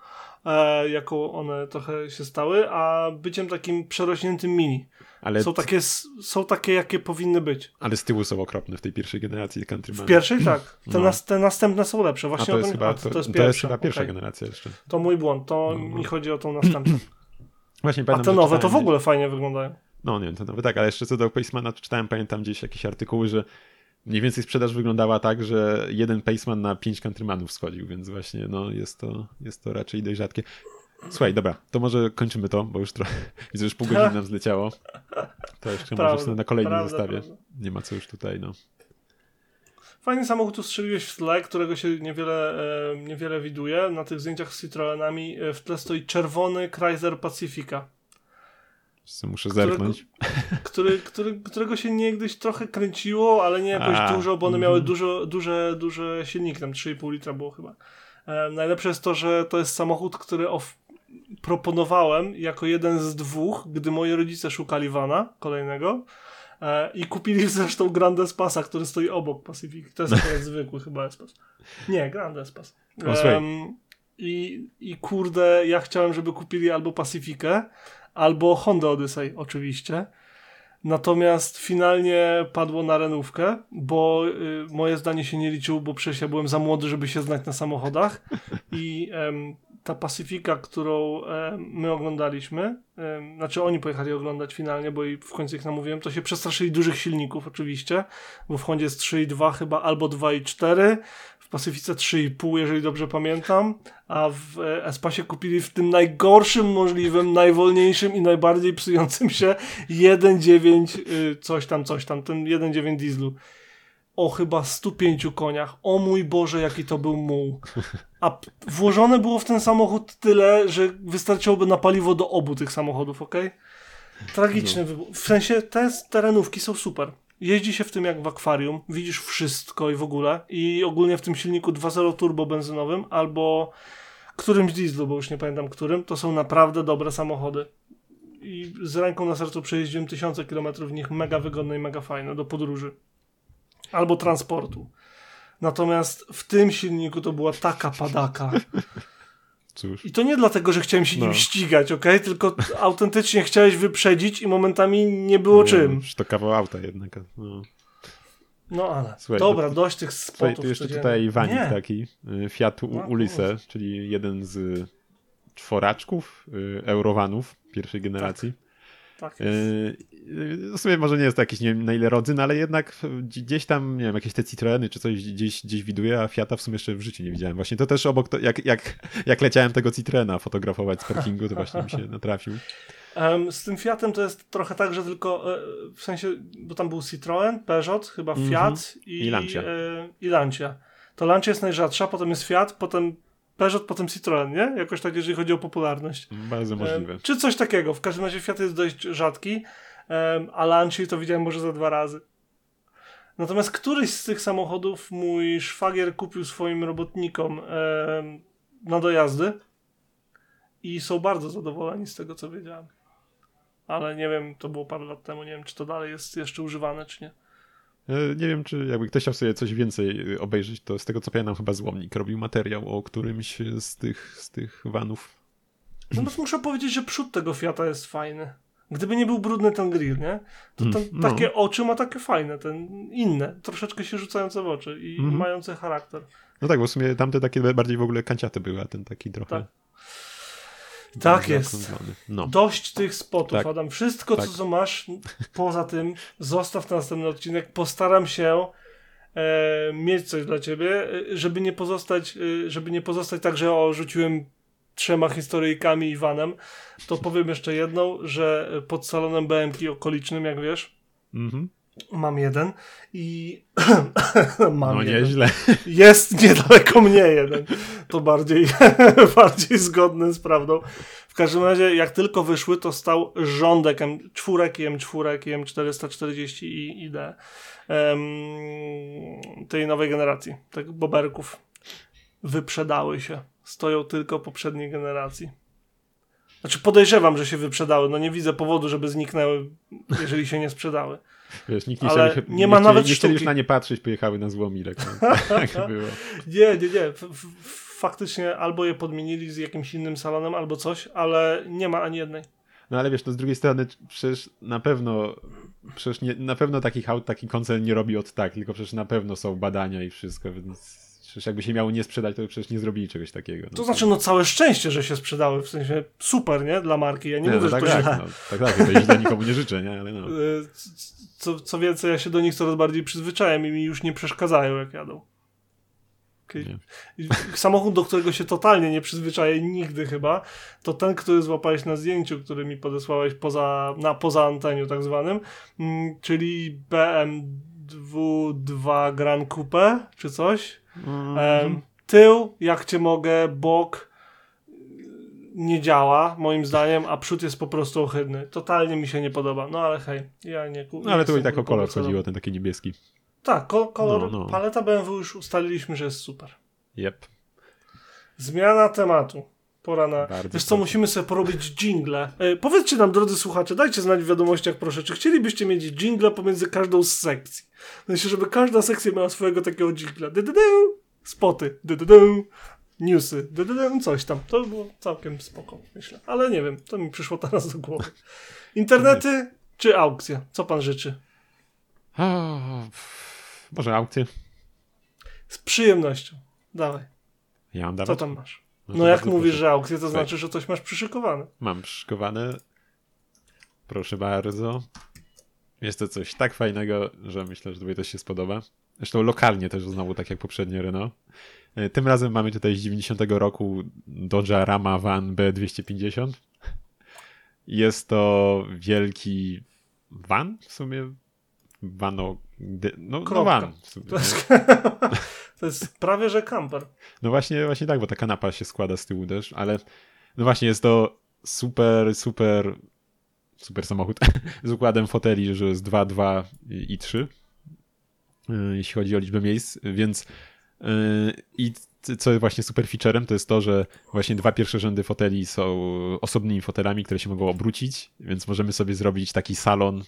[SPEAKER 2] e, jaką one trochę się stały, a byciem takim przerośniętym mini. Ale są, takie, są takie, jakie powinny być.
[SPEAKER 1] Ale z tyłu są okropne w tej pierwszej generacji Countryman.
[SPEAKER 2] W pierwszej tak. Te, no. nas, te następne są lepsze. Właśnie
[SPEAKER 1] a to jest, chyba, to, to, jest to jest chyba pierwsza okay. generacja jeszcze.
[SPEAKER 2] To mój błąd. To no, no. mi chodzi o tą następną.
[SPEAKER 1] Właśnie pamiętam,
[SPEAKER 2] A te nowe to w ogóle fajnie wyglądają.
[SPEAKER 1] No nie wiem, to nowe tak, ale jeszcze co do Pacemana, to czytałem, pamiętam gdzieś jakieś artykuły, że mniej więcej sprzedaż wyglądała tak, że jeden Paceman na pięć Countrymanów schodził, więc właśnie no, jest, to, jest to raczej dość rzadkie. Słuchaj, dobra, to może kończymy to, bo już trochę, widzę, już pół godziny nam zleciało. To jeszcze prawda, może na kolejnym zostawię. Nie ma co już tutaj, no.
[SPEAKER 2] Fajny samochód ustrzeliłeś w tle, którego się niewiele, e, niewiele widuje. Na tych zdjęciach z Citroenami e, w tle stoi czerwony Chrysler Pacifica.
[SPEAKER 1] Muszę zerknąć.
[SPEAKER 2] Którego, który, który, którego się niegdyś trochę kręciło, ale nie jakoś A, dużo, bo one mm. miały dużo, duże, duże silniki, tam 3,5 litra było chyba. E, najlepsze jest to, że to jest samochód, który of, proponowałem jako jeden z dwóch, gdy moi rodzice szukali vana kolejnego e, i kupili zresztą Grand Espasa, który stoi obok Pacific. To jest akurat zwykły chyba Espas. Nie, Grand Espas. I, I kurde, ja chciałem, żeby kupili albo Pacifikę, albo Honda Odyssey oczywiście. Natomiast finalnie padło na renówkę, bo y, moje zdanie się nie liczyło, bo przecież ja byłem za młody, żeby się znać na samochodach i ta Pacyfika, którą e, my oglądaliśmy, e, znaczy oni pojechali oglądać finalnie, bo i w końcu ich namówiłem, to się przestraszyli dużych silników oczywiście, bo w Hondzie jest 3,2 chyba, albo 2,4, w Pacyfice 3,5, jeżeli dobrze pamiętam, a w e, Espacie kupili w tym najgorszym możliwym, najwolniejszym i najbardziej psującym się 1,9 y, coś tam, coś tam, ten 1,9 dieslu o chyba 105 koniach. O mój Boże, jaki to był muł. A włożone było w ten samochód tyle, że wystarczyłoby na paliwo do obu tych samochodów, ok? Tragiczny no. wybuch. W sensie te terenówki są super. Jeździ się w tym jak w akwarium, widzisz wszystko i w ogóle. I ogólnie w tym silniku 2.0 turbo benzynowym albo którymś dieslu, bo już nie pamiętam którym, to są naprawdę dobre samochody. I z ręką na sercu przejeździłem tysiące kilometrów w nich, mega wygodne i mega fajne do podróży albo transportu. Natomiast w tym silniku to była taka padaka. Cóż. I to nie dlatego, że chciałem się no. nim ścigać, ok? Tylko autentycznie chciałeś wyprzedzić i momentami nie było nie, czym.
[SPEAKER 1] to kawał auta jednak. No.
[SPEAKER 2] No ale, Słuchaj, dobra, to, dość tych spotów. Słuchaj,
[SPEAKER 1] tu jeszcze tutaj wanik nie. taki, y, Fiat no, Ulisse, czyli jeden z czworaczków y, Eurowanów pierwszej generacji. Tak.
[SPEAKER 2] Tak jest.
[SPEAKER 1] W sumie może nie jest to jakiś, nie wiem na ile rodzyn, ale jednak gdzieś tam, nie wiem, jakieś te Citroeny czy coś gdzieś, gdzieś widuję, a Fiata w sumie jeszcze w życiu nie widziałem. Właśnie to też obok, to, jak, jak, jak leciałem tego Citroena fotografować z parkingu, to właśnie mi się natrafił.
[SPEAKER 2] z tym Fiatem to jest trochę tak, że tylko e, w sensie, bo tam był Citroen, Peugeot, chyba. Fiat mm -hmm. i,
[SPEAKER 1] I Lancia.
[SPEAKER 2] E, i Lancia to Lancia jest najrzadsza, potem jest Fiat, potem Peugeot, potem Citroën, nie? Jakoś tak, jeżeli chodzi o popularność.
[SPEAKER 1] Bardzo możliwe.
[SPEAKER 2] czy coś takiego. W każdym razie Fiat jest dość rzadki, a Lancia to widziałem może za dwa razy. Natomiast któryś z tych samochodów mój szwagier kupił swoim robotnikom na dojazdy i są bardzo zadowoleni z tego, co wiedziałem. Ale nie wiem, to było parę lat temu, nie wiem, czy to dalej jest jeszcze używane, czy nie.
[SPEAKER 1] E, nie wiem, czy jakby ktoś chciał sobie coś więcej obejrzeć, to z tego co pamiętam chyba Złomnik robił materiał o którymś z tych, z tych vanów.
[SPEAKER 2] No muszę powiedzieć, że przód tego Fiata jest fajny. Gdyby nie był brudny ten grill, nie? To ten, mm, no. takie oczy ma takie fajne, ten inne, troszeczkę się rzucające w oczy i mm. mające charakter.
[SPEAKER 1] No tak, bo w sumie tamte takie bardziej w ogóle kanciate były, a ten taki trochę...
[SPEAKER 2] Tak. Tak jest. No. Dość tych spotów, tak. Adam. Wszystko, tak. co masz poza tym, zostaw na następny odcinek. Postaram się e, mieć coś dla ciebie, e, żeby nie pozostać, e, żeby nie pozostać tak, że o, rzuciłem trzema historyjkami Iwanem, to powiem jeszcze jedną, że pod salonem BMK okolicznym, jak wiesz, mhm. Mam jeden i
[SPEAKER 1] mam no jeden. nieźle.
[SPEAKER 2] Jest niedaleko mnie jeden. To bardziej, bardziej zgodne z prawdą. W każdym razie, jak tylko wyszły, to stał rządek M4 i M4 i M440 i ID um, tej nowej generacji, tych boberków. Wyprzedały się stoją tylko poprzedniej generacji. Znaczy podejrzewam, że się wyprzedały. No nie widzę powodu, żeby zniknęły, jeżeli się nie sprzedały.
[SPEAKER 1] Wiesz, nikt nie, Ale nie, nie ma nawet nie chcieli już na nie patrzeć, pojechały na złomilek. No. tak było.
[SPEAKER 2] Nie, nie, nie. Faktycznie albo je podmienili z jakimś innym salonem, albo coś, ale nie ma ani jednej.
[SPEAKER 1] No ale wiesz, to z drugiej strony przecież na pewno przecież nie, na pewno takich aut taki koncern nie robi od tak, tylko przecież na pewno są badania i wszystko, więc Przecież jakby się miało nie sprzedać, to przecież nie zrobili czegoś takiego.
[SPEAKER 2] No. To znaczy, no całe szczęście, że się sprzedały, w sensie super, nie? Dla marki. Ja nie, nie mówię, no, tak, że to tak, źle. No,
[SPEAKER 1] tak, tak, to źle nikomu nie życzę, nie? Ale no. E,
[SPEAKER 2] co, co więcej, ja się do nich coraz bardziej przyzwyczajam i mi już nie przeszkadzają, jak jadą. Samochód, do którego się totalnie nie przyzwyczaję nigdy chyba, to ten, który złapałeś na zdjęciu, który mi podesłałeś poza, na poza anteniu tak zwanym, mm, czyli BMW 2 Grand Coupe, czy coś. Mm. tył, jak cię mogę, bok nie działa, moim zdaniem, a przód jest po prostu ohydny. Totalnie mi się nie podoba. No ale hej, ja nie
[SPEAKER 1] No ale to i tak o kolor chodziło, ten taki niebieski.
[SPEAKER 2] Tak, kolor, no, no. paleta BMW już ustaliliśmy, że jest super.
[SPEAKER 1] Yep.
[SPEAKER 2] Zmiana tematu. Pora na. Bardzo Wiesz co, musimy sobie porobić jingle. E, powiedzcie nam, drodzy słuchacze, dajcie znać w wiadomościach, proszę, czy chcielibyście mieć jingle pomiędzy każdą z sekcji. Myślę, żeby każda sekcja miała swojego takiego jingla. Du, spoty, du, newsy, du, coś tam. To było całkiem spoko, myślę. Ale nie wiem, to mi przyszło teraz do głowy. Internety czy aukcje? Co pan życzy?
[SPEAKER 1] może aukcje?
[SPEAKER 2] Z przyjemnością. Dawaj.
[SPEAKER 1] Ja mam
[SPEAKER 2] dawać? Co tam masz? No, no jak mówisz, proszę. że aukcje, to znaczy, że coś masz przyszykowane.
[SPEAKER 1] Mam przyszykowane. Proszę bardzo. Jest to coś tak fajnego, że myślę, że tobie też się spodoba. Zresztą lokalnie też znowu, tak jak poprzednie Renault. E, tym razem mamy tutaj z 90 roku Dodge Rama Van B250. Jest to wielki van w sumie. Vano, no, no van. W sumie,
[SPEAKER 2] to, jest, to jest prawie, że camper.
[SPEAKER 1] No właśnie, właśnie tak, bo ta kanapa się składa z tyłu też, ale no właśnie jest to super, super super samochód z układem foteli, że jest 2, 2 i 3 e, jeśli chodzi o liczbę miejsc, więc e, i co jest właśnie super featurem, to jest to, że właśnie dwa pierwsze rzędy foteli są osobnymi fotelami, które się mogą obrócić, więc możemy sobie zrobić taki salon,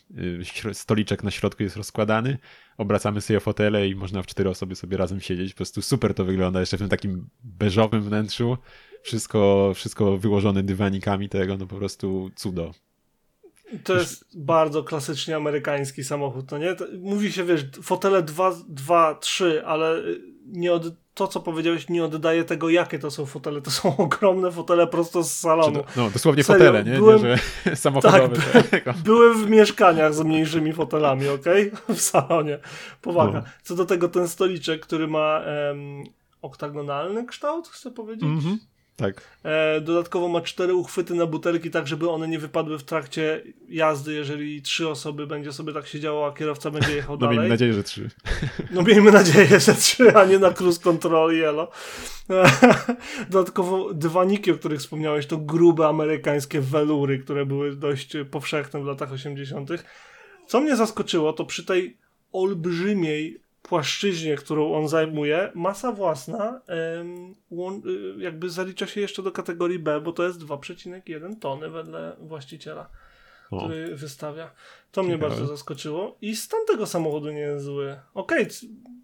[SPEAKER 1] e, stoliczek na środku jest rozkładany, obracamy sobie fotele i można w cztery osoby sobie razem siedzieć. Po prostu super to wygląda, jeszcze w tym takim beżowym wnętrzu. Wszystko, wszystko wyłożone dywanikami tego, no po prostu cudo.
[SPEAKER 2] To jest bardzo klasycznie amerykański samochód, to nie? Mówi się, wiesz, fotele 2, 2 3, ale nie od, to, co powiedziałeś, nie oddaje tego, jakie to są fotele. To są ogromne fotele prosto z salonu.
[SPEAKER 1] No, dosłownie Serio, fotele, nie? Byłem, nie, że samochodowe.
[SPEAKER 2] Tak, byłem w mieszkaniach z mniejszymi fotelami, ok? W salonie. Powaga. No. Co do tego, ten stoliczek, który ma um, oktagonalny kształt, chcę powiedzieć? Mm -hmm.
[SPEAKER 1] Tak.
[SPEAKER 2] E, dodatkowo ma cztery uchwyty na butelki, tak żeby one nie wypadły w trakcie jazdy, jeżeli trzy osoby będzie sobie tak siedziało, a kierowca będzie jechał
[SPEAKER 1] no,
[SPEAKER 2] dalej.
[SPEAKER 1] Miejmy nadzieję, że trzy.
[SPEAKER 2] No miejmy nadzieję, że trzy, a nie na cruise control yellow. Dodatkowo dywaniki, o których wspomniałeś, to grube amerykańskie welury, które były dość powszechne w latach 80. Co mnie zaskoczyło, to przy tej olbrzymiej płaszczyźnie, którą on zajmuje, masa własna y, jakby zalicza się jeszcze do kategorii B, bo to jest 2,1 tony wedle właściciela, o. który wystawia. To mnie bardzo zaskoczyło i stan tego samochodu nie jest zły. Okej, okay,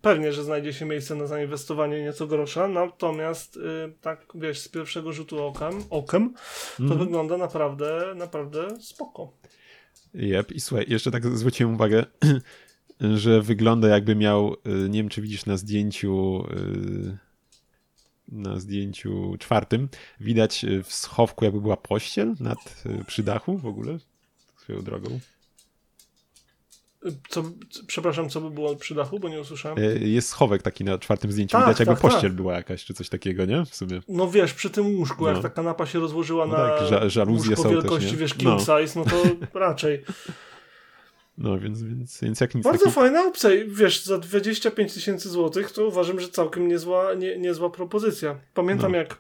[SPEAKER 2] pewnie, że znajdzie się miejsce na zainwestowanie nieco grosza, natomiast y, tak, wiesz, z pierwszego rzutu okiem, okiem to mm -hmm. wygląda naprawdę, naprawdę spoko.
[SPEAKER 1] Jep, i słuchaj, jeszcze tak zwróciłem uwagę, że wygląda jakby miał, y, nie wiem czy widzisz na zdjęciu y, na zdjęciu czwartym, widać y, w schowku jakby była pościel nad, przy dachu w ogóle, swoją drogą.
[SPEAKER 2] Co, przepraszam, co by było przy dachu, bo nie usłyszałem.
[SPEAKER 1] Jest schowek taki na czwartym zdjęciu, tak, widać jakby tak, pościel tak. była jakaś, czy coś takiego, nie? W sumie.
[SPEAKER 2] No wiesz, przy tym łóżku, no. jak ta kanapa się rozłożyła no na tak, żaluzje łóżko są wielkości, też, wiesz, king no. size, no to raczej.
[SPEAKER 1] No, więc, więc, więc jak nic
[SPEAKER 2] Bardzo taki... fajna opcja. Wiesz, za 25 tysięcy złotych to uważam, że całkiem niezła, nie, niezła propozycja. Pamiętam no. jak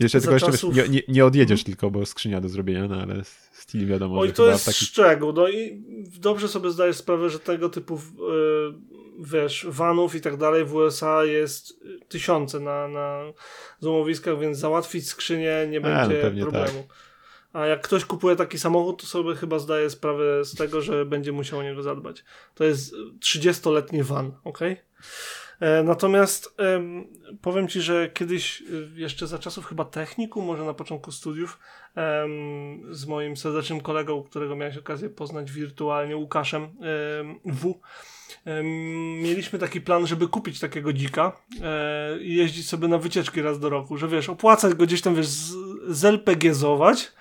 [SPEAKER 1] jeszcze tylko jeszcze czasów... nie, nie, nie, odjedziesz tylko, bo skrzynia do zrobienia, no ale styl wiadomo,
[SPEAKER 2] Oj, to jest taki... szczegół. No i dobrze sobie zdajesz sprawę, że tego typu yy, wiesz, vanów i tak dalej w USA jest tysiące na, na złomowiskach, więc załatwić skrzynię nie będzie A, no problemu. Tak. A jak ktoś kupuje taki samochód, to sobie chyba zdaje sprawę z tego, że będzie musiał o niego zadbać. To jest 30-letni van, ok? E, natomiast powiem ci, że kiedyś, e, jeszcze za czasów chyba techniku, może na początku studiów, z moim serdecznym kolegą, którego miałeś okazję poznać wirtualnie, Łukaszem W mieliśmy taki plan, żeby kupić takiego dzika e, i jeździć sobie na wycieczki raz do roku, że wiesz, opłacać go gdzieś tam, wiesz, zelpegiezować,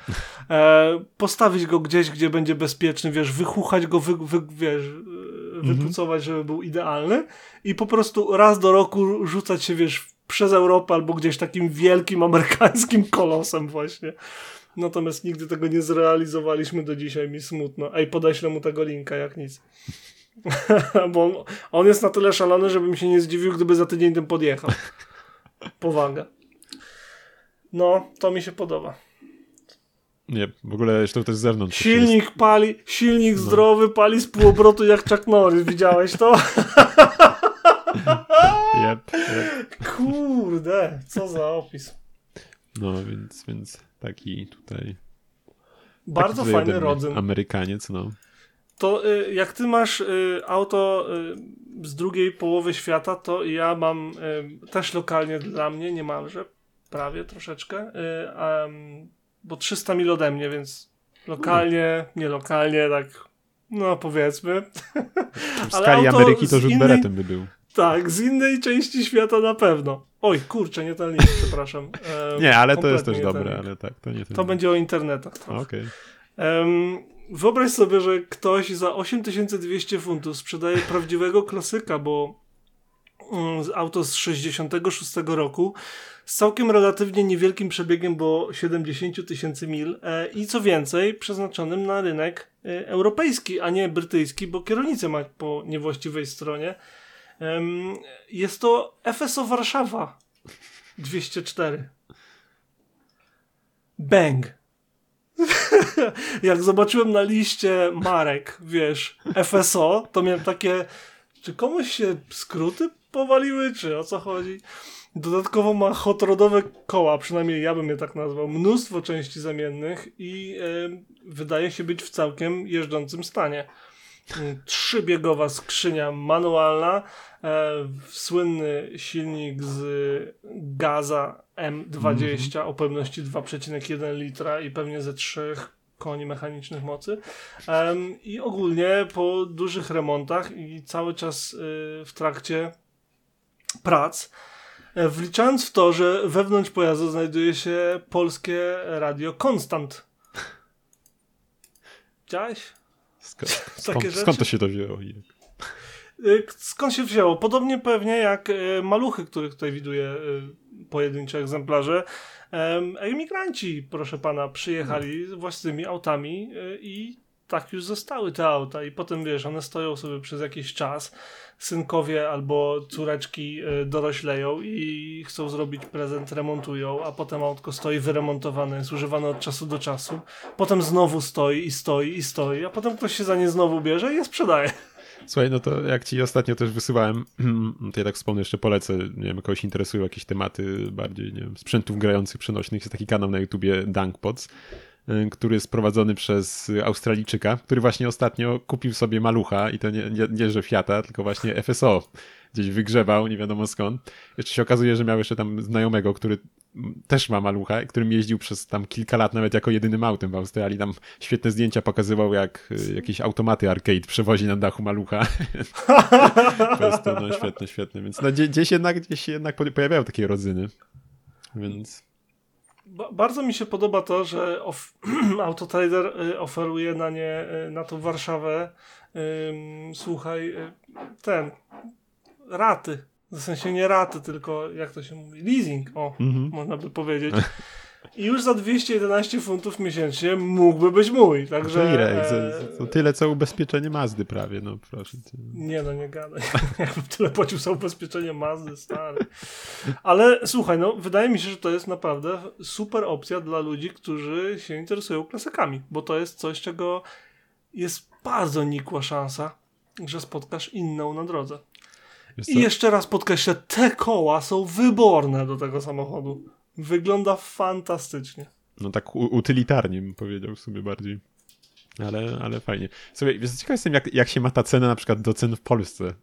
[SPEAKER 2] e, postawić go gdzieś, gdzie będzie bezpieczny, wiesz, wychuchać go, wy, wy, wiesz, e, wypucować, żeby był idealny i po prostu raz do roku rzucać się, wiesz, przez Europę albo gdzieś takim wielkim amerykańskim kolosem właśnie. Natomiast nigdy tego nie zrealizowaliśmy do dzisiaj, mi smutno. Ej, podeślę mu tego linka, jak nic. Bo on, on, jest na tyle szalony, żebym się nie zdziwił, gdyby za tydzień tym podjechał. Powaga. No, to mi się podoba.
[SPEAKER 1] Nie, w ogóle jeszcze to jest z zewnątrz.
[SPEAKER 2] Silnik pali, silnik no. zdrowy pali z półobrotu jak Chuck Norris. Widziałeś to?
[SPEAKER 1] yep, yep.
[SPEAKER 2] Kurde, co za opis.
[SPEAKER 1] No, więc, więc taki tutaj...
[SPEAKER 2] Bardzo taki fajny rodzyn.
[SPEAKER 1] Amerykaniec, no
[SPEAKER 2] to y, jak ty masz y, auto y, z drugiej połowy świata, to ja mam też lokalnie dla mnie niemalże, prawie troszeczkę, bo 300 mil ode mnie, więc lokalnie, nie lokalnie, tak no powiedzmy.
[SPEAKER 1] W skali Ameryki to rzut innej, beretem by był.
[SPEAKER 2] Tak, z innej części świata na pewno. Oj, kurczę, nie ten link, przepraszam.
[SPEAKER 1] nie, ale to jest też dobre, ale tak, to nie
[SPEAKER 2] To będzie o internetach.
[SPEAKER 1] Okej. Okay.
[SPEAKER 2] Wyobraź sobie, że ktoś za 8200 funtów sprzedaje prawdziwego klasyka, bo mm, auto z 66 roku z całkiem relatywnie niewielkim przebiegiem, bo 70 tysięcy mil e, i co więcej, przeznaczonym na rynek e, europejski, a nie brytyjski, bo kierownicę ma po niewłaściwej stronie. Jest to FSO Warszawa 204. Bang! Jak zobaczyłem na liście marek, wiesz, FSO, to miałem takie, czy komuś się skróty powaliły, czy o co chodzi? Dodatkowo ma hot rodowe koła, przynajmniej ja bym je tak nazwał, mnóstwo części zamiennych i e, wydaje się być w całkiem jeżdżącym stanie. Trzybiegowa skrzynia manualna, słynny silnik z gaza M20 mm o pojemności 2,1 litra i pewnie ze 3 koni mechanicznych mocy. I ogólnie po dużych remontach i cały czas y, w trakcie prac, e, wliczając w to, że wewnątrz pojazdu znajduje się polskie radio Konstant. Widziałeś?
[SPEAKER 1] Skąd, skąd, skąd to się dowiedziało?
[SPEAKER 2] Skąd się wzięło? Podobnie pewnie jak maluchy, których tutaj widuję, pojedyncze egzemplarze. Emigranci, proszę pana, przyjechali własnymi autami i tak już zostały te auta i potem wiesz, one stoją sobie przez jakiś czas, synkowie albo córeczki y, dorośleją i chcą zrobić prezent, remontują, a potem autko stoi wyremontowane, jest używane od czasu do czasu, potem znowu stoi i stoi i stoi, a potem ktoś się za nie znowu bierze i je sprzedaje.
[SPEAKER 1] Słuchaj, no to jak ci ostatnio też wysyłałem, to ja tak wspomnę, jeszcze polecę, nie wiem, kogoś interesują jakieś tematy bardziej, nie wiem, sprzętów grających, przenośnych, jest taki kanał na YouTubie Dunkpods Y, który jest prowadzony przez Australijczyka, który właśnie ostatnio kupił sobie malucha i to nie, nie, nie że Fiata, tylko właśnie FSO. Gdzieś wygrzebał, nie wiadomo skąd. Jeszcze się okazuje, że miał jeszcze tam znajomego, który też ma malucha, którym jeździł przez tam kilka lat nawet jako jedynym autem w Australii. Tam świetne zdjęcia pokazywał, jak y, jakieś automaty arcade przewozi na dachu malucha. po prostu, no świetne, świetne. Więc no, gdzieś, jednak, gdzieś jednak pojawiają takie rodzyny. Więc
[SPEAKER 2] ba bardzo mi się podoba to, że Autotrader y, oferuje na nie, y, na tą Warszawę słuchaj, y, ten raty. W sensie nie raty, tylko jak to się mówi? Leasing, o, -hmm. można by powiedzieć. I już za 211 funtów miesięcznie mógłby być mój. Także,
[SPEAKER 1] ile? To, to tyle co ubezpieczenie Mazdy prawie, no proszę cię.
[SPEAKER 2] Nie no, nie gadaj. Jakbym tyle płacił za ubezpieczenie Mazdy, stary. Ale słuchaj, no wydaje mi się, że to jest naprawdę super opcja dla ludzi, którzy się interesują klasykami, bo to jest coś, czego jest bardzo nikła szansa, że spotkasz inną na drodze. I jeszcze raz podkreślę, te koła są wyborne do tego samochodu. Wygląda fantastycznie.
[SPEAKER 1] No tak utylitarnie bym powiedział sobie bardziej. Ale, ale fajnie. Sobie, wiesz, ciekaw jestem, jak, jak się ma ta cena na przykład do cen w Polsce.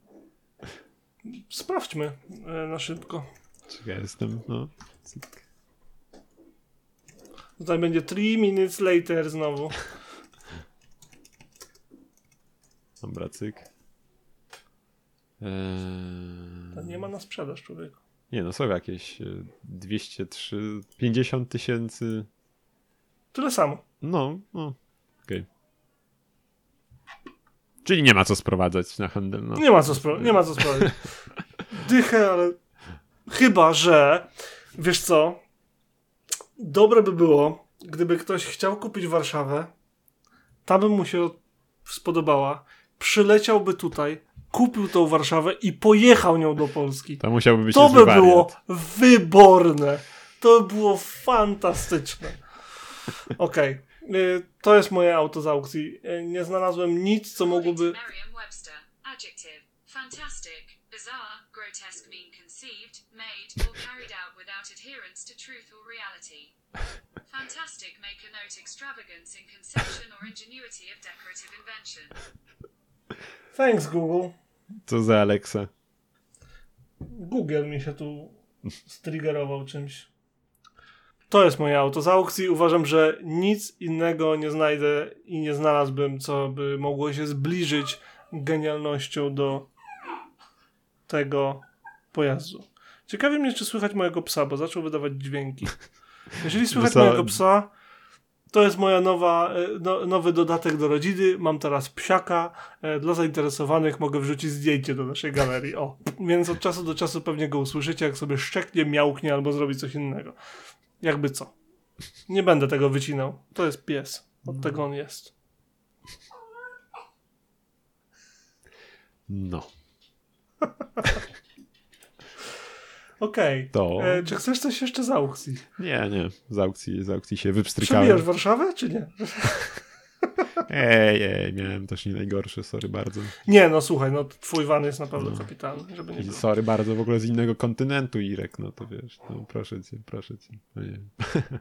[SPEAKER 2] Sprawdźmy e, na szybko.
[SPEAKER 1] Czekaj, jestem, no.
[SPEAKER 2] Tutaj będzie 3 minutes later znowu.
[SPEAKER 1] Dobra, cyk.
[SPEAKER 2] Eee... To nie ma na sprzedaż, człowieku.
[SPEAKER 1] Nie no, są jakieś 203, e, 50 tysięcy.
[SPEAKER 2] Tyle samo.
[SPEAKER 1] No, no, okej. Okay. Czyli nie ma co sprowadzać na handel. No.
[SPEAKER 2] Nie ma co, spro nie ma co sprowadzać. Dychę, ale chyba, że wiesz co, dobre by było, gdyby ktoś chciał kupić Warszawę, ta by mu się spodobała, przyleciałby tutaj, kupił tą Warszawę i pojechał nią do Polski.
[SPEAKER 1] To musiałby być
[SPEAKER 2] To by było wyborne. To by było fantastyczne. Okej. Okay. To jest moje auto z aukcji. Y, nie znalazłem nic, co mogłoby... Fantastic, bizarre, grotesque, mean conceived, made or carried out without adherence to truth or reality. Fantastic make a note extravagance in conception or ingenuity of decorative invention. Thanks, Google.
[SPEAKER 1] Co za Alexa?
[SPEAKER 2] Google mi się tu striggerował czymś. To jest moje auto z aukcji. Uważam, że nic innego nie znajdę i nie znalazłbym, co by mogło się zbliżyć genialnością do tego pojazdu. Ciekawi mnie, czy słychać mojego psa, bo zaczął wydawać dźwięki. Jeżeli słychać mojego psa, to jest moja nowa, e, no, nowy dodatek do rodziny. Mam teraz psiaka. E, dla zainteresowanych mogę wrzucić zdjęcie do naszej galerii. O, więc od czasu do czasu pewnie go usłyszycie, jak sobie szczeknie, miałknie albo zrobi coś innego. Jakby co. Nie będę tego wycinał. To jest pies. Od tego on jest.
[SPEAKER 1] No.
[SPEAKER 2] Okej. Okay. E, czy chcesz coś jeszcze z aukcji?
[SPEAKER 1] Nie, nie. Z aukcji, z aukcji się wypstrykałem.
[SPEAKER 2] Przebijasz Warszawę, czy nie?
[SPEAKER 1] Ej, ej, miałem też nie najgorszy, sorry bardzo.
[SPEAKER 2] Nie, no słuchaj, no twój van jest naprawdę no. kapitalny, żeby nie było.
[SPEAKER 1] Sorry bardzo, w ogóle z innego kontynentu, Irek, no to wiesz, no proszę cię, proszę cię. No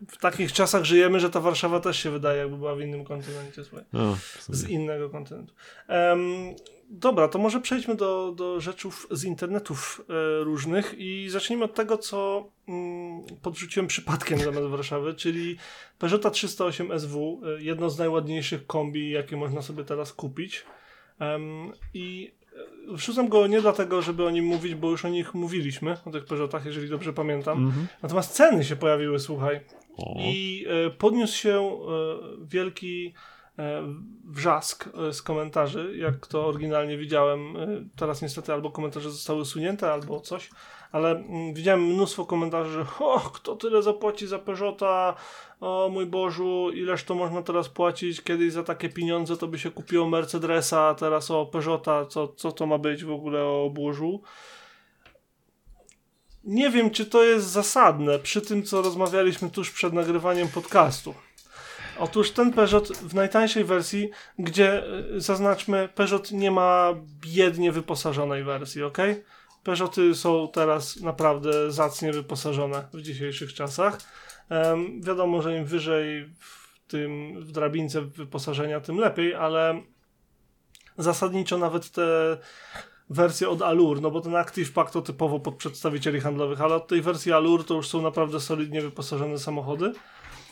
[SPEAKER 2] w takich czasach żyjemy, że ta Warszawa też się wydaje, jakby była w innym kontynencie, słuchaj. No, z innego kontynentu. Um, Dobra, to może przejdźmy do, do rzeczów z internetów e, różnych i zacznijmy od tego, co mm, podrzuciłem przypadkiem zamiast Warszawy, czyli Peugeota 308 SW, e, jedno z najładniejszych kombi, jakie można sobie teraz kupić. I e, wrzucam go nie dlatego, żeby o nim mówić, bo już o nich mówiliśmy, o tych Peugeotach, jeżeli dobrze pamiętam. Mm -hmm. Natomiast ceny się pojawiły, słuchaj. O. I podniósł się wielki wrzask e, z komentarzy, jak to oryginalnie widziałem. E, teraz niestety albo komentarze zostały usunięte, albo coś, ale mm, widziałem mnóstwo komentarzy, że o, kto tyle zapłaci za Peugeota, o mój Bożu, ileż to można teraz płacić, kiedyś za takie pieniądze to by się kupiło Mercedesa, a teraz o Peugeota, co, co to ma być w ogóle o Bożu nie wiem, czy to jest zasadne przy tym, co rozmawialiśmy tuż przed nagrywaniem podcastu. Otóż ten Peugeot w najtańszej wersji, gdzie y, zaznaczmy, Peugeot nie ma biednie wyposażonej wersji, ok? Peugeoty są teraz naprawdę zacnie wyposażone w dzisiejszych czasach. Um, wiadomo, że im wyżej w tym w drabince wyposażenia, tym lepiej, ale zasadniczo nawet te wersję od Allure, no bo ten Active Pack to typowo pod przedstawicieli handlowych, ale od tej wersji Allure to już są naprawdę solidnie wyposażone samochody.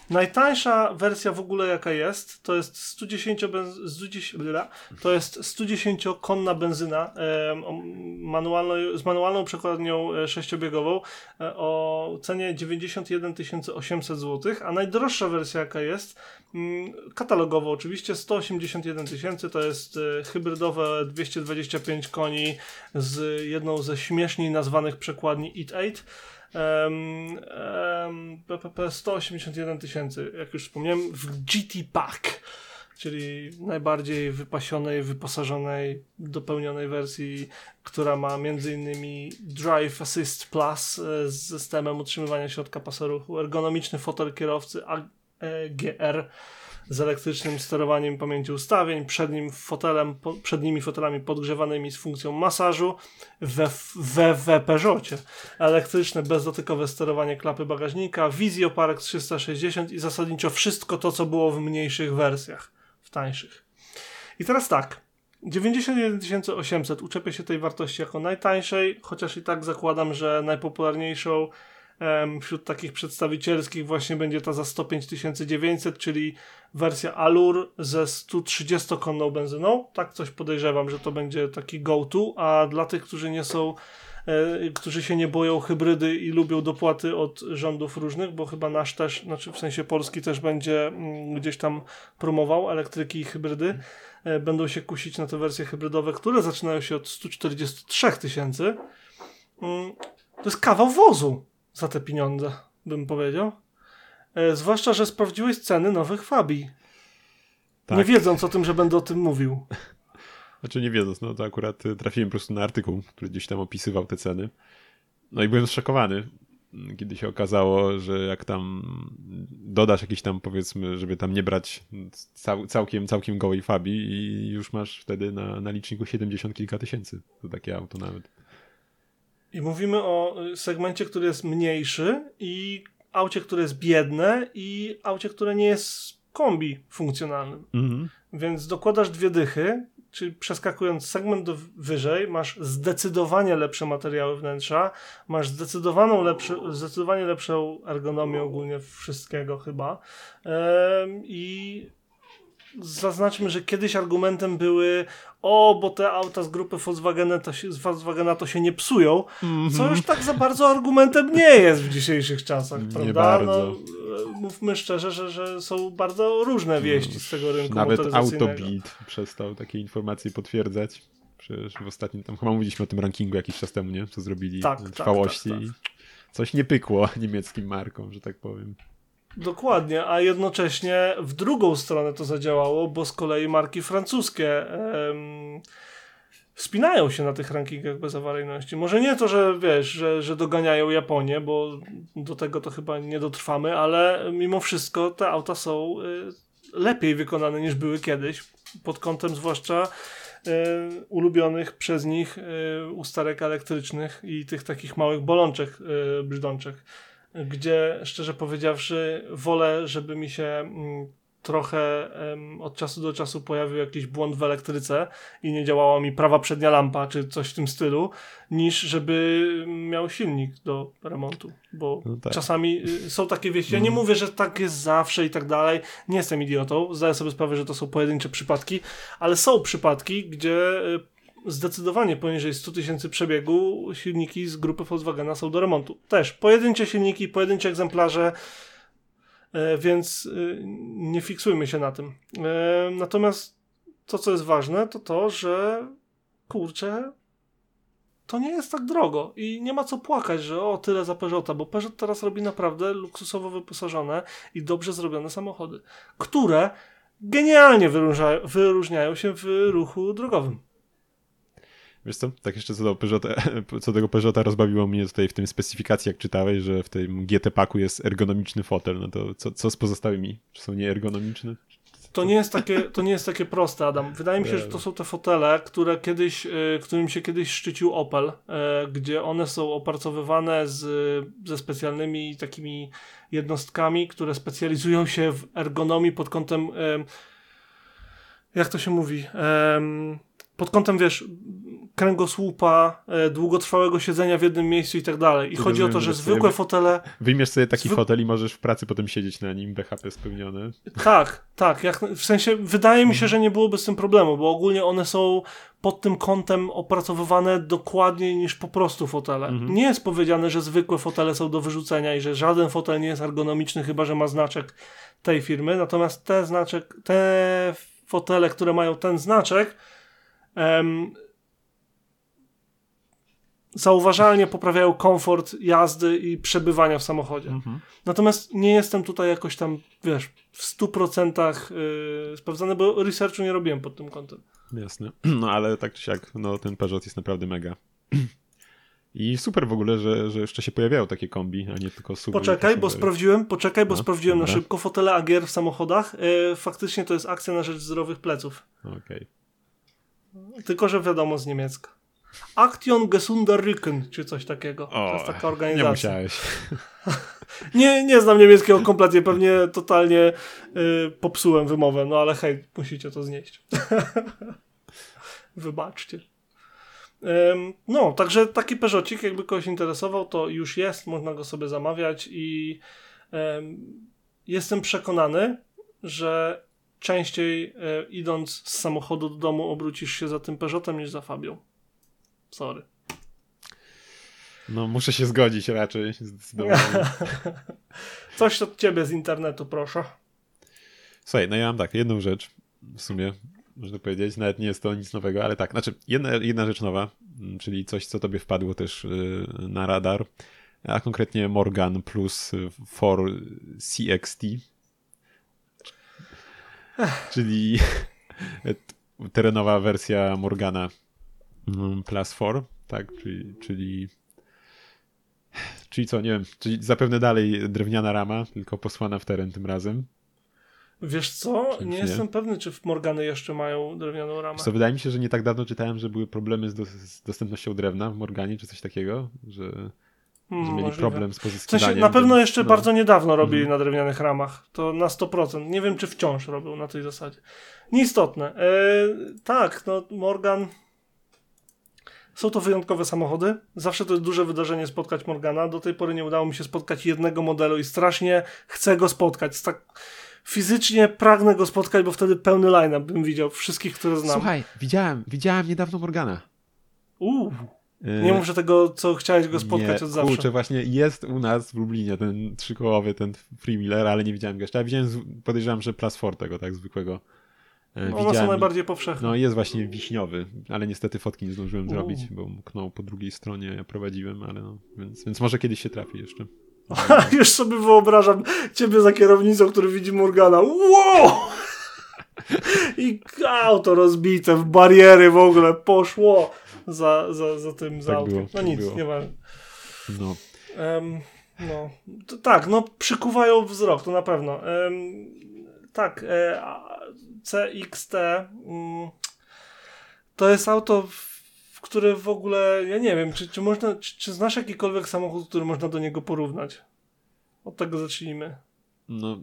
[SPEAKER 2] Najtańsza wersja w ogóle jaka jest, to jest 110, benz, 110 to jest 110 konna benzyna e, z manualną przekładnią e, sześciobiegową e, o cenie 91 800 zł, a najdroższa wersja jaka jest, mm, katalogowo oczywiście 181 tysięcy, to jest e, hybrydowe 225 koni z jedną ze śmieszniej nazwanych przekładni IT8 um, um, PPP 181 tysięcy, jak już wspomniałem, w GT Pack, czyli najbardziej wypasionej, wyposażonej, dopełnionej wersji, która ma m.in. Drive Assist Plus e, z systemem utrzymywania środka pasu ruchu, ergonomiczny fotel kierowcy AGR, z elektrycznym sterowaniem pamięci ustawień, przednim fotelem, po, przednimi fotelami podgrzewanymi z funkcją masażu we, we, we Peugeotie. Elektryczne, bezdotykowe sterowanie klapy bagażnika, Vizio Park 360 i zasadniczo wszystko to, co było w mniejszych wersjach, w tańszych. I teraz tak, 91 800 uczepię się tej wartości jako najtańszej, chociaż i tak zakładam, że najpopularniejszą wśród takich przedstawicielskich właśnie będzie ta za 105 900, czyli wersja Alur ze 130-konną benzyną. Tak coś podejrzewam, że to będzie taki go-to, a dla tych, którzy nie są e, którzy się nie boją hybrydy i lubią dopłaty od rządów różnych, bo chyba nasz też, znaczy w sensie polski też będzie mm, gdzieś tam promował elektryki i hybrydy, e, będą się kusić na te wersje hybrydowe, które zaczynają się od 143 tysięcy. Mm, to jest kawał wozu za te pieniądze, bym powiedział. E, zwłaszcza, że sprawdziłeś ceny nowych Fabii. Tak. Nie wiedząc o tym, że będę o tym mówił.
[SPEAKER 1] Znaczy nie wiedząc, no to akurat e, trafiłem po prostu na artykuł, który gdzieś tam opisywał te ceny. No i byłem zszokowany, kiedy się okazało, że jak tam dodasz jakiś tam powiedzmy, żeby tam nie brać cał, całkiem, całkiem gołej Fabii i już masz wtedy na, na liczniku 70 kilka tysięcy. To takie auto nawet.
[SPEAKER 2] I mówimy o y, segmencie, który jest mniejszy i aucie, które jest biedne i aucie, które nie jest kombi funkcjonalnym. Mhm. Więc dokładasz dwie dychy, czyli przeskakując segment do wyżej, masz zdecydowanie lepsze materiały wnętrza, masz zdecydowaną lepszy, zdecydowanie lepszą ergonomię ogólnie wszystkiego chyba i zaznaczmy, że kiedyś argumentem były o, bo te auta z grupy Volkswagena to się, z Volkswagena to się nie psują, mm -hmm. co już tak za bardzo argumentem nie jest w dzisiejszych czasach, nie prawda? Bardzo. No, mówmy szczerze, że, że są bardzo różne wieści z tego rynku
[SPEAKER 1] Nawet Autobeat przestał takie informacje potwierdzać. Przecież w ostatnim, tam chyba mówiliśmy o tym rankingu jakiś czas temu, nie? Co zrobili tak, tak trwałości. Tak, tak, tak. Coś nie pykło niemieckim markom, że tak powiem.
[SPEAKER 2] Dokładnie, a jednocześnie w drugą stronę to zadziałało, bo z kolei marki francuskie em, wspinają się na tych rankingach bezawaryjności. Może nie to, że wiesz, że, że doganiają Japonię, bo do tego to chyba nie dotrwamy, ale mimo wszystko te auta są y, lepiej wykonane niż były kiedyś, pod kątem zwłaszcza y, ulubionych przez nich y, usterek elektrycznych i tych takich małych bolączek y, brzdączek gdzie szczerze powiedziawszy wolę, żeby mi się mm, trochę um, od czasu do czasu pojawił jakiś błąd w elektryce i nie działała mi prawa przednia lampa czy coś w tym stylu, niż żeby miał silnik do remontu, bo no tak. czasami y, są takie wieści. Ja nie mhm. mówię, że tak jest zawsze i tak dalej. Nie jestem idiotą, zdaję sobie sprawę, że to są pojedyncze przypadki, ale są przypadki, gdzie y, zdecydowanie poniżej 100 tysięcy przebiegu silniki z grupy Volkswagena są do remontu. Też pojedyncze silniki, pojedyncze egzemplarze. E, więc y, nie fiksujmy się na tym. E, natomiast to, co jest ważne, to to, że kurczę, to nie jest tak drogo i nie ma co płakać, że o tyle za Peugeota, bo Peugeot teraz robi naprawdę luksusowo wyposażone i dobrze zrobione samochody, które genialnie wyróżniają się w ruchu drogowym.
[SPEAKER 1] Wiesz co, tak jeszcze co do, Peugeota, co tego Peugeota rozbawiło mnie tutaj w tym specyfikacji, jak czytałeś, że w tym GT Paku jest ergonomiczny fotel, no to co, co z pozostałymi? Czy są nieergonomiczne?
[SPEAKER 2] To nie, jest takie, to nie jest takie proste, Adam. Wydaje mi się, że to są te fotele, które kiedyś, e, którym się kiedyś szczycił Opel, e, gdzie one są opracowywane z, ze specjalnymi takimi jednostkami, które specjalizują się w ergonomii pod kątem jak to się mówi? pod kątem, wiesz, kręgosłupa, e, długotrwałego siedzenia w jednym miejscu i tak dalej. I chodzi o to, że zwykłe fotele...
[SPEAKER 1] Wyjmiesz sobie taki zwy... fotel i możesz w pracy potem siedzieć na nim, BHP spełnione.
[SPEAKER 2] Tak, tak. Jak, w sensie, wydaje mi się, że nie byłoby z tym problemu, bo ogólnie one są pod tym kątem opracowywane dokładniej niż po prostu fotele. Mhm. Nie jest powiedziane, że zwykłe fotele są do wyrzucenia i że żaden fotel nie jest ergonomiczny, chyba że ma znaczek tej firmy. Natomiast te znaczek, te fotele, które mają ten znaczek, um, zauważalnie poprawiają komfort jazdy i przebywania w samochodzie. Mhm. Natomiast nie jestem tutaj jakoś tam, wiesz, w 100% yy, sprawdzony, bo researchu nie robiłem pod tym kątem.
[SPEAKER 1] Jasne. No ale tak czy siak, no ten Peugeot jest naprawdę mega. I super w ogóle, że, że jeszcze się pojawiają takie kombi, a nie tylko super.
[SPEAKER 2] Poczekaj, bo sprawdziłem, poczekaj, bo no, sprawdziłem dobra. na szybko fotele Agier w samochodach. Yy, faktycznie to jest akcja na rzecz zdrowych pleców.
[SPEAKER 1] Okej.
[SPEAKER 2] Okay. Tylko, że wiadomo z niemiecka. Aktion Gesunder Rücken, czy coś takiego. O, to jest taka organizacja.
[SPEAKER 1] Nie musiałeś.
[SPEAKER 2] nie, nie znam niemieckiego kompletnie, pewnie totalnie y, popsułem wymowę, no ale hej, musicie to znieść. Wybaczcie. Ym, no, także taki Peugeotik, jakby kogoś interesował, to już jest, można go sobie zamawiać i ym, jestem przekonany, że częściej y, idąc z samochodu do domu obrócisz się za tym Peugeotem niż za Fabią. Sorry.
[SPEAKER 1] No, muszę się zgodzić raczej.
[SPEAKER 2] Coś od ciebie z internetu, proszę.
[SPEAKER 1] Słuchaj, no ja mam tak, jedną rzecz w sumie, można powiedzieć, nawet nie jest to nic nowego, ale tak, znaczy jedna, jedna rzecz nowa, mm, czyli coś, co tobie wpadło też y, na radar, a konkretnie Morgan plus for CXT, czyli terenowa wersja Morgana plus 4, tak, czyli, czyli czyli co, nie wiem, czyli zapewne dalej drewniana rama, tylko posłana w teren tym razem.
[SPEAKER 2] Wiesz co, nie, nie, jestem pewny, czy w Morgany jeszcze mają drewnianą ramę.
[SPEAKER 1] Co, wydaje mi się, że nie tak dawno czytałem, że były problemy z, do, z dostępnością drewna w Morganie, czy coś takiego, że, hmm, że mieli możliwe. problem z pozyskiwaniem.
[SPEAKER 2] W sensie, na pewno jeszcze no. bardzo niedawno robili hmm. na drewnianych ramach, to na 100%. Nie wiem, czy wciąż robią na tej zasadzie. Nieistotne. E, tak, no Morgan są to wyjątkowe samochody. Zawsze to jest duże wydarzenie spotkać Morgana. Do tej pory nie udało mi się spotkać jednego modelu i strasznie chcę go spotkać. Tak fizycznie pragnę go spotkać, bo wtedy pełny line bym widział wszystkich, które znam.
[SPEAKER 1] Słuchaj, widziałem, widziałem niedawno Morgana.
[SPEAKER 2] Uuu. Y, nie mów, tego, co chciałeś go spotkać
[SPEAKER 1] nie,
[SPEAKER 2] od zawsze.
[SPEAKER 1] Kurczę, właśnie jest u nas w Lublinie ten trzykołowy, ten Free Miller, ale nie widziałem go jeszcze. Ja widziałem, podejrzewam, że Plus 4 tego, tak zwykłego.
[SPEAKER 2] E, no, one są najbardziej powszechne.
[SPEAKER 1] No jest właśnie wiśniowy, ale niestety fotki nie zdążyłem U. zrobić, bo mknął po drugiej stronie, ja prowadziłem, ale no, więc, więc może kiedyś się trafi jeszcze.
[SPEAKER 2] Już sobie wyobrażam ciebie za kierownicą, który widzi Morgana. Wow! I auto rozbite w bariery w ogóle poszło za, za, za tym tak autem. no tak nic, było. nie ma. No. Um, no. To, tak, no przykuwają wzrok, to na pewno. Um, tak, e, CXT mm, to jest auto, w które w ogóle, ja nie wiem, czy, czy można, czy, czy znasz jakikolwiek samochód, który można do niego porównać? Od tego zacznijmy.
[SPEAKER 1] No,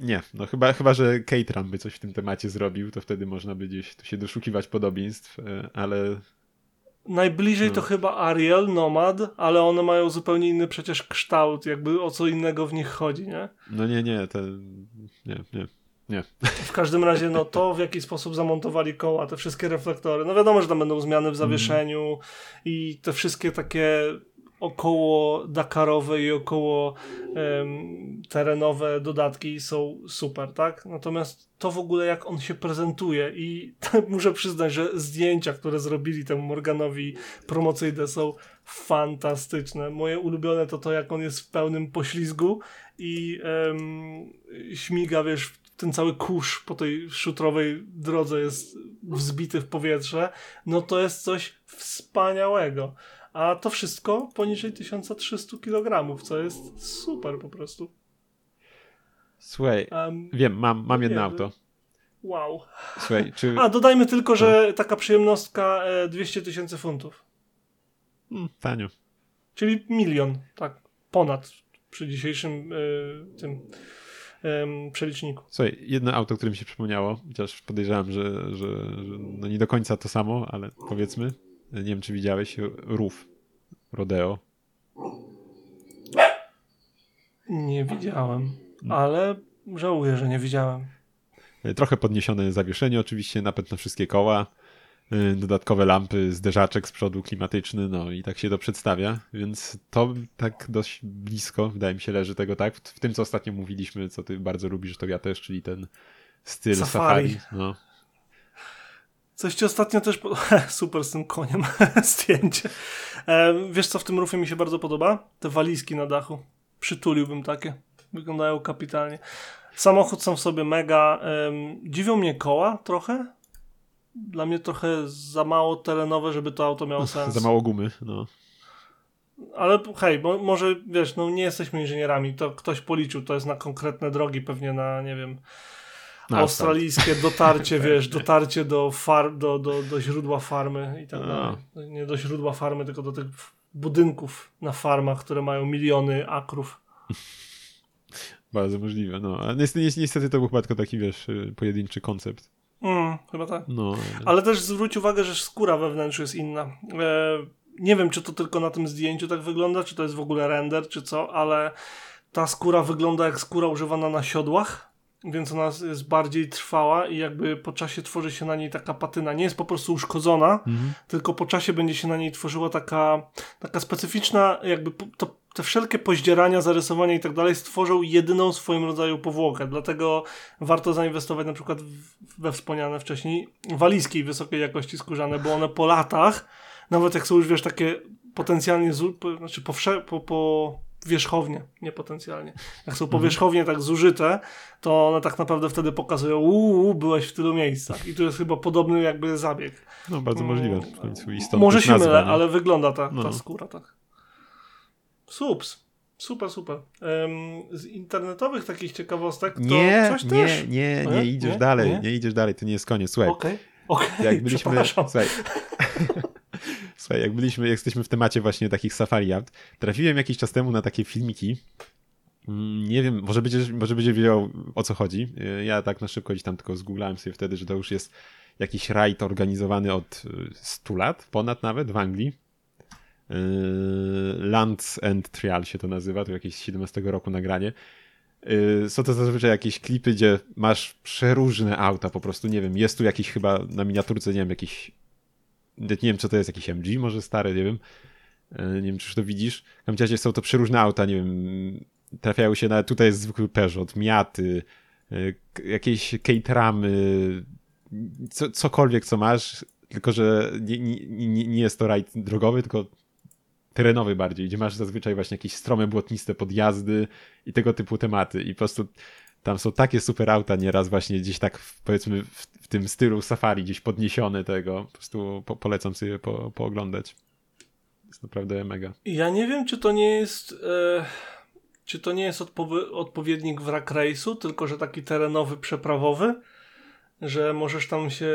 [SPEAKER 1] nie, no chyba, chyba że Caterham by coś w tym temacie zrobił, to wtedy można by gdzieś tu się doszukiwać podobieństw, e, ale
[SPEAKER 2] Najbliżej no. to chyba Ariel, Nomad, ale one mają zupełnie inny przecież kształt, jakby o co innego w nich chodzi, nie?
[SPEAKER 1] No nie, nie, to nie, nie, nie.
[SPEAKER 2] W każdym razie, no to w jaki sposób zamontowali koła, te wszystkie reflektory. No wiadomo, że tam będą zmiany w zawieszeniu mm. i te wszystkie takie około Dakarowe i około um, terenowe dodatki są super, tak? Natomiast to w ogóle jak on się prezentuje i muszę przyznać, że zdjęcia, które zrobili temu Morganowi promocyjne są fantastyczne. Moje ulubione to to, jak on jest w pełnym poślizgu i um, śmiga, wiesz, ten cały kurz po tej szutrowej drodze jest wzbity w powietrze, no to jest coś wspaniałego. A to wszystko poniżej 1300 kg, co jest super po prostu.
[SPEAKER 1] Słuchaj, um, wiem, mam, mam jedno auto.
[SPEAKER 2] Wow.
[SPEAKER 1] Słuchaj, czy...
[SPEAKER 2] A, dodajmy tylko, że no. taka przyjemnostka 200 e, tysięcy funtów.
[SPEAKER 1] Tanio.
[SPEAKER 2] Czyli milion, tak, ponad przy dzisiejszym y, tym y, przeliczniku.
[SPEAKER 1] Słuchaj, jedno auto, które mi się przypomniało, chociaż podejrzewam, że, że, że no nie do końca to samo, ale powiedzmy, nie wiem czy widziałeś, Rów Rodeo.
[SPEAKER 2] Nie widziałem, ale żałuję, że nie widziałem.
[SPEAKER 1] Trochę podniesione zawieszenie, oczywiście, napęd na wszystkie koła, y, dodatkowe lampy, zderzaczek z przodu klimatyczny, no i tak się to przedstawia, więc to tak dość blisko, wydaje mi się, leży tego tak. W tym, co ostatnio mówiliśmy, co ty bardzo lubisz, to ja też, czyli ten styl safari. safari no.
[SPEAKER 2] Coś ci ostatnio też. Po... Super z tym koniem zdjęcie. E, wiesz, co w tym rufie mi się bardzo podoba? Te walizki na dachu. Przytuliłbym takie. Wyglądają kapitalnie. Samochód sam w sobie mega. Dziwią mnie koła trochę. Dla mnie trochę za mało terenowe, żeby to auto miało sens.
[SPEAKER 1] Za mało gumy, no.
[SPEAKER 2] Ale hej, bo może wiesz, no nie jesteśmy inżynierami, to ktoś policzył, to jest na konkretne drogi, pewnie na, nie wiem, no, australijskie dotarcie, wiesz, dotarcie do, far, do, do, do źródła farmy i tak dalej. Nie do źródła farmy, tylko do tych budynków na farmach, które mają miliony akrów.
[SPEAKER 1] Bardzo możliwe, no. Ale niestety, niestety to był chyba tylko taki, wiesz, pojedynczy koncept.
[SPEAKER 2] Mm, chyba tak. No. Ale też zwróć uwagę, że skóra wewnątrz jest inna. E, nie wiem, czy to tylko na tym zdjęciu tak wygląda, czy to jest w ogóle render, czy co, ale ta skóra wygląda jak skóra używana na siodłach więc ona jest bardziej trwała i jakby po czasie tworzy się na niej taka patyna. Nie jest po prostu uszkodzona, mhm. tylko po czasie będzie się na niej tworzyła taka, taka specyficzna, jakby to, te wszelkie poździerania, zarysowania i tak dalej stworzą jedyną w swoim rodzaju powłokę. Dlatego warto zainwestować na przykład we wspomniane wcześniej walizki wysokiej jakości skórzane, bo one po latach, nawet jak są już wiesz takie potencjalnie, znaczy po, po, po wierzchownie, nie potencjalnie. Jak są powierzchownie tak zużyte, to one tak naprawdę wtedy pokazują, uuu, byłeś w tylu miejscach. I tu jest chyba podobny jakby zabieg.
[SPEAKER 1] No, bardzo możliwe. W końcu
[SPEAKER 2] Może się nazwa, mylę, nie? ale wygląda ta, ta no. skóra tak. Sups. Super, super. Um, z internetowych takich ciekawostek to
[SPEAKER 1] nie,
[SPEAKER 2] coś
[SPEAKER 1] nie,
[SPEAKER 2] też...
[SPEAKER 1] Nie, nie, nie idziesz nie? dalej, nie? nie? idziesz dalej, to nie jest koniec. Słuchaj,
[SPEAKER 2] okay. Okay, jak byliśmy, słuchaj,
[SPEAKER 1] Słuchaj, jak byliśmy, jak jesteśmy w temacie właśnie takich safari yacht, trafiłem jakiś czas temu na takie filmiki. Mm, nie wiem, może będziesz, może będziesz wiedział o co chodzi. Ja tak na szybko gdzieś tam tylko zgooglałem sobie wtedy, że to już jest jakiś rajd organizowany od 100 y, lat, ponad nawet w Anglii. Y, Lands and Trial się to nazywa, to jakieś 17 roku nagranie. Y, są to zazwyczaj jakieś klipy, gdzie masz przeróżne auta, po prostu nie wiem, jest tu jakiś chyba na miniaturce, nie wiem, jakiś nie wiem co to jest, jakiś MG może stary, nie wiem. E, nie wiem, czy już to widzisz. W każdym razie są to przeróżne auta, nie wiem, trafiają się nawet, tutaj jest zwykły Peugeot, Miaty, e, jakieś Cateramy, co, cokolwiek co masz, tylko że nie, nie, nie jest to rajd drogowy, tylko terenowy bardziej, gdzie masz zazwyczaj właśnie jakieś strome, błotniste podjazdy i tego typu tematy i po prostu tam są takie super auta nieraz właśnie gdzieś tak powiedzmy w, w tym stylu safari gdzieś podniesione tego. Po prostu po, polecam sobie po, pooglądać. Jest naprawdę mega.
[SPEAKER 2] Ja nie wiem, czy to nie jest e, czy to nie jest odpo odpowiednik wrak race'u, tylko że taki terenowy, przeprawowy, że możesz tam się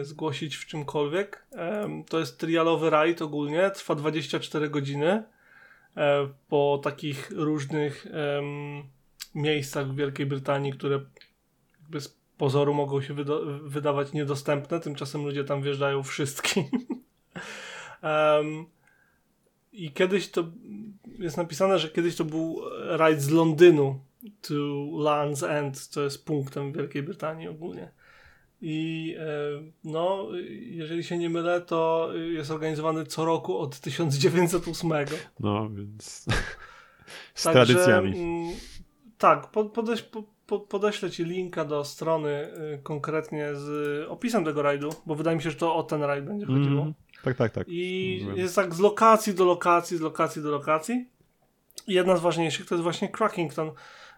[SPEAKER 2] e, zgłosić w czymkolwiek. E, to jest trialowy rajd ogólnie, trwa 24 godziny po takich różnych miejscach w Wielkiej Brytanii, które z pozoru mogą się wydawać niedostępne, tymczasem ludzie tam wjeżdżają wszystkim. um, I kiedyś to jest napisane, że kiedyś to był rajd z Londynu to Land's End, co jest punktem Wielkiej Brytanii ogólnie. I e, no, jeżeli się nie mylę, to jest organizowany co roku od 1908.
[SPEAKER 1] No, więc z Także, tradycjami.
[SPEAKER 2] Tak, podeś, po, podeślę ci linka do strony y, konkretnie z opisem tego rajdu, bo wydaje mi się, że to o ten rajd będzie chodziło. Mm,
[SPEAKER 1] tak, tak, tak.
[SPEAKER 2] I jest tak z lokacji do lokacji, z lokacji do lokacji. I jedna z ważniejszych to jest właśnie Crackington,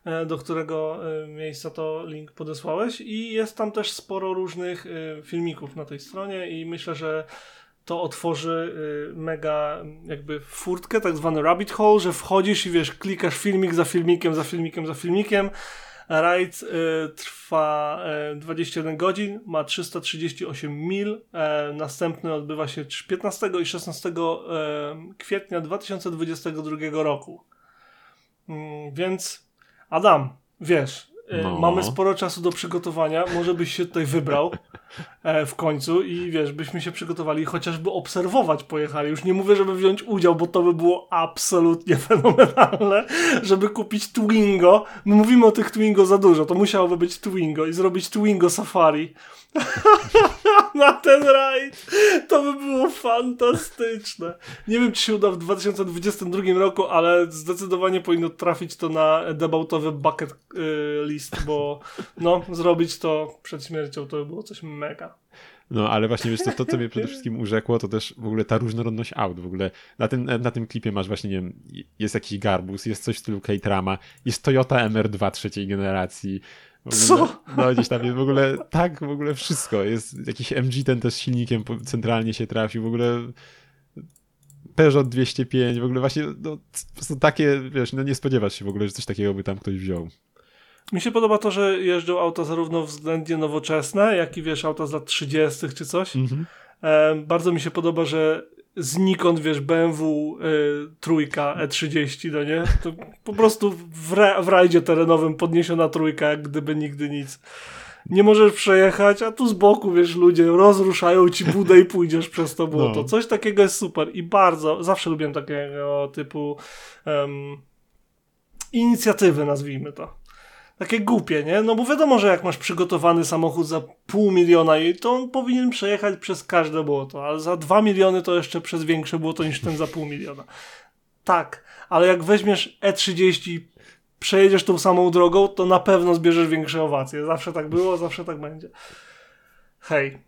[SPEAKER 2] e, do którego e, miejsca to link podesłałeś i jest tam też sporo różnych e, filmików na tej stronie i myślę, że to otworzy mega jakby furtkę, tak zwany rabbit hole, że wchodzisz i wiesz, klikasz filmik za filmikiem, za filmikiem, za filmikiem. Rajd trwa 21 godzin, ma 338 mil. następny odbywa się 15 i 16 kwietnia 2022 roku. Mm, więc Adam, wiesz, e, no. mamy sporo czasu do przygotowania, może byś się tutaj wybrał w końcu i wiesz, byśmy się przygotowali chociażby obserwować pojechali. Już nie mówię, żeby wziąć udział, bo to by było absolutnie fenomenalne, żeby kupić Twingo. My mówimy o tych Twingo za dużo, to musiałoby być Twingo i zrobić Twingo Safari. na ten rajd. To by było fantastyczne. Nie wiem, czy się uda w 2022 roku, ale zdecydowanie powinno trafić to na debautowy bucket y, list, bo no, zrobić to przed śmiercią to by było coś mega.
[SPEAKER 1] No, ale właśnie wiesz, to, to co mnie przede wszystkim urzekło, to też w ogóle ta różnorodność aut. W ogóle na tym, na tym klipie masz właśnie, nie wiem, jest jakiś Garbus, jest coś w stylu K-Trama, jest Toyota MR2 trzeciej generacji,
[SPEAKER 2] co?
[SPEAKER 1] No gdzieś tam jest w ogóle tak, w ogóle wszystko. Jest jakiś MG ten też silnikiem centralnie się trafił, w ogóle Peugeot 205, w ogóle właśnie no, po prostu takie, wiesz, no nie spodziewasz się w ogóle, że coś takiego by tam ktoś wziął.
[SPEAKER 2] Mi się podoba to, że jeżdżą auta zarówno względnie nowoczesne, jak i wiesz, auta z lat 30. czy coś. Mhm. E, bardzo mi się podoba, że znikąd, wiesz, BMW y, trójka E30, no nie? To po prostu w, ra w rajdzie terenowym podniesiona trójka, jak gdyby nigdy nic. Nie możesz przejechać, a tu z boku, wiesz, ludzie rozruszają ci budę i pójdziesz przez to błoto. No. Coś takiego jest super i bardzo, zawsze lubiłem takiego typu um, inicjatywy, nazwijmy to takie głupie, nie? No bo wiadomo, że jak masz przygotowany samochód za pół miliona, to on powinien przejechać przez każde błoto, ale za dwa miliony to jeszcze przez większe błoto niż ten za pół miliona. Tak, ale jak weźmiesz E30 przejedziesz tą samą drogą, to na pewno zbierzesz większe owacje. Zawsze tak było, zawsze tak będzie. Hej,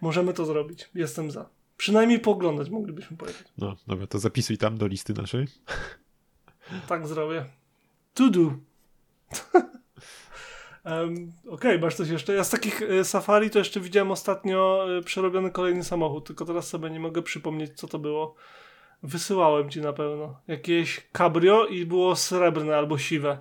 [SPEAKER 2] możemy to zrobić. Jestem za. Przynajmniej pooglądać moglibyśmy powiedzieć.
[SPEAKER 1] No, dobra, to zapisuj tam do listy naszej.
[SPEAKER 2] Tak zrobię. To do. Um, Okej, okay, masz coś jeszcze? Ja z takich y, safari to jeszcze widziałem ostatnio y, przerobiony kolejny samochód, tylko teraz sobie nie mogę przypomnieć, co to było. Wysyłałem ci na pewno. Jakieś cabrio i było srebrne albo siwe.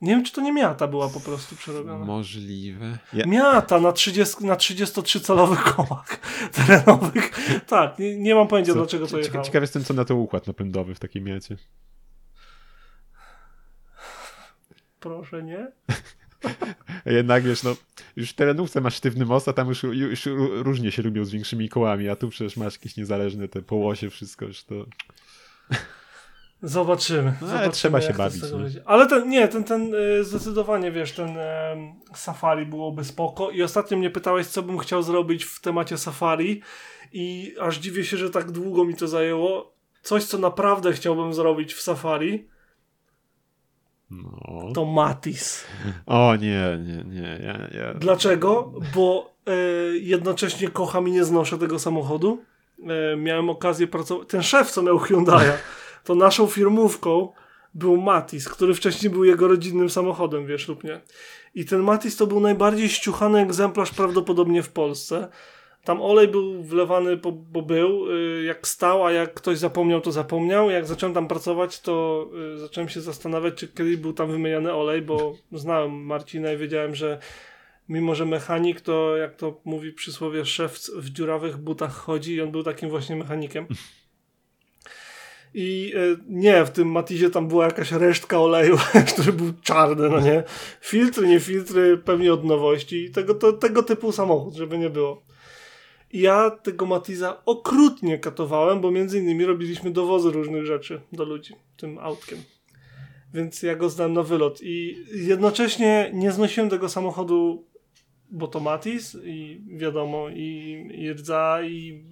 [SPEAKER 2] Nie wiem, czy to nie miata była po prostu przerobiona.
[SPEAKER 1] Możliwe.
[SPEAKER 2] Ja... Miata na, 30, na 33-calowych kołach terenowych. tak, nie, nie mam pojęcia, co? dlaczego to jechało.
[SPEAKER 1] Ciekaw jestem, co na to układ napędowy w takim miacie.
[SPEAKER 2] Proszę, nie?
[SPEAKER 1] Jednak wiesz, no już w terenówce masz sztywny most, a tam już, już różnie się lubią z większymi kołami, a tu przecież masz jakieś niezależne te połosie, wszystko już to...
[SPEAKER 2] Zobaczymy.
[SPEAKER 1] No,
[SPEAKER 2] ale
[SPEAKER 1] trzeba się bawić.
[SPEAKER 2] Ale ten, nie, ten, ten y, zdecydowanie, wiesz, ten safari byłoby spoko i ostatnio mnie pytałeś, co bym chciał zrobić w temacie safari i aż dziwię się, że tak długo mi to zajęło. Coś, co naprawdę chciałbym zrobić w safari,
[SPEAKER 1] no.
[SPEAKER 2] To Matis.
[SPEAKER 1] O nie, nie, nie. Ja, ja...
[SPEAKER 2] Dlaczego? Bo e, jednocześnie kocham i nie znoszę tego samochodu. E, miałem okazję pracować. Ten szef, co miał Hyundai'a, to naszą firmówką był Matis, który wcześniej był jego rodzinnym samochodem, wiesz lub nie. I ten Matis to był najbardziej ściuchany egzemplarz prawdopodobnie w Polsce. Tam olej był wlewany, bo, bo, był, y, jak stał, a jak ktoś zapomniał, to zapomniał. Jak zacząłem tam pracować, to y, zacząłem się zastanawiać, czy kiedyś był tam wymieniany olej, bo znałem Marcina i wiedziałem, że mimo, że mechanik, to jak to mówi przysłowie, szef w dziurawych butach chodzi i on był takim właśnie mechanikiem. I y, nie, w tym Matizie tam była jakaś resztka oleju, który był czarny, no nie? Filtry, nie filtry, pewnie od nowości. Tego, to, tego typu samochód, żeby nie było ja tego Matiza okrutnie katowałem, bo między innymi robiliśmy dowozy różnych rzeczy do ludzi tym autkiem. Więc ja go znam na wylot i jednocześnie nie znosiłem tego samochodu bo to Matis i wiadomo, i, i Rdza, i,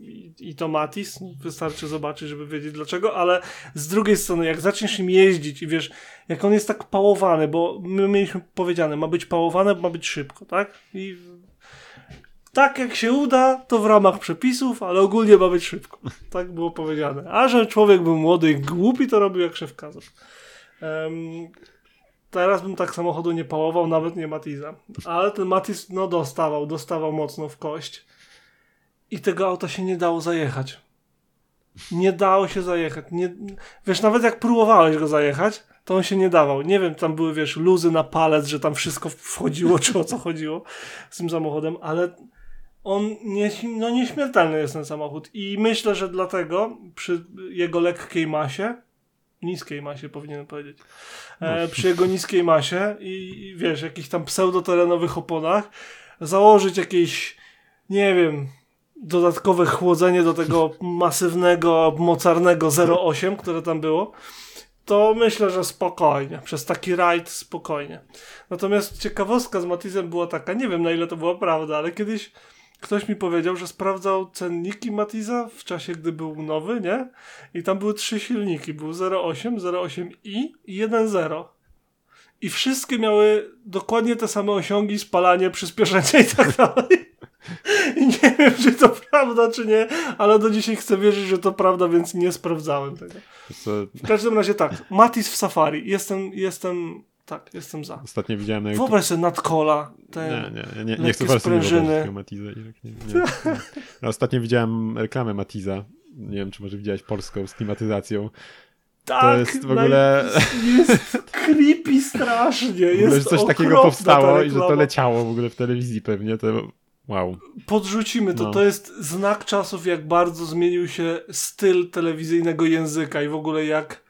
[SPEAKER 2] i, i to Matis. Wystarczy zobaczyć, żeby wiedzieć dlaczego, ale z drugiej strony, jak zaczniesz im jeździć i wiesz, jak on jest tak pałowany, bo my mieliśmy powiedziane, ma być pałowany, ma być szybko, tak? I tak jak się uda, to w ramach przepisów, ale ogólnie ma być szybko. Tak było powiedziane. A że człowiek był młody i głupi, to robił jak szef. Um, teraz bym tak samochodu nie pałował, nawet nie Matiza. Ale ten Matiz, no dostawał, dostawał mocno w kość. I tego auta się nie dało zajechać. Nie dało się zajechać. Nie, wiesz, nawet jak próbowałeś go zajechać, to on się nie dawał. Nie wiem, tam były, wiesz, luzy na palec, że tam wszystko wchodziło, czy o co chodziło z tym samochodem, ale on nie, no nieśmiertelny jest ten samochód. I myślę, że dlatego przy jego lekkiej masie, niskiej masie powinienem powiedzieć, e, no. przy jego niskiej masie i, i wiesz, jakichś tam pseudoterenowych oponach, założyć jakieś, nie wiem, dodatkowe chłodzenie do tego masywnego, mocarnego 08, które tam było, to myślę, że spokojnie. Przez taki rajd spokojnie. Natomiast ciekawostka z Matizem była taka, nie wiem na ile to była prawda, ale kiedyś ktoś mi powiedział, że sprawdzał cenniki Matiza w czasie, gdy był nowy, nie? I tam były trzy silniki. Był 0,8, 0,8i i 1,0. I wszystkie miały dokładnie te same osiągi, spalanie, przyspieszenie i tak dalej. I nie wiem, czy to prawda, czy nie, ale do dzisiaj chcę wierzyć, że to prawda, więc nie sprawdzałem tego. W każdym razie tak, Matiz w Safari. Jestem, jestem tak, jestem za.
[SPEAKER 1] Ostatnio widziałem na
[SPEAKER 2] YouTube... Wyobraź sobie nadkola, te
[SPEAKER 1] Nie, nie, nie, nie chcę sprężyny. Matiza. Nie, nie. No, ostatnio widziałem reklamę Matiza. Nie wiem, czy może widziałeś polską z klimatyzacją.
[SPEAKER 2] Tak, to jest w ogóle... Jest creepy strasznie. Jest że
[SPEAKER 1] coś takiego powstało i że to leciało w ogóle w telewizji pewnie. To Wow.
[SPEAKER 2] Podrzucimy to. No. To jest znak czasów, jak bardzo zmienił się styl telewizyjnego języka i w ogóle jak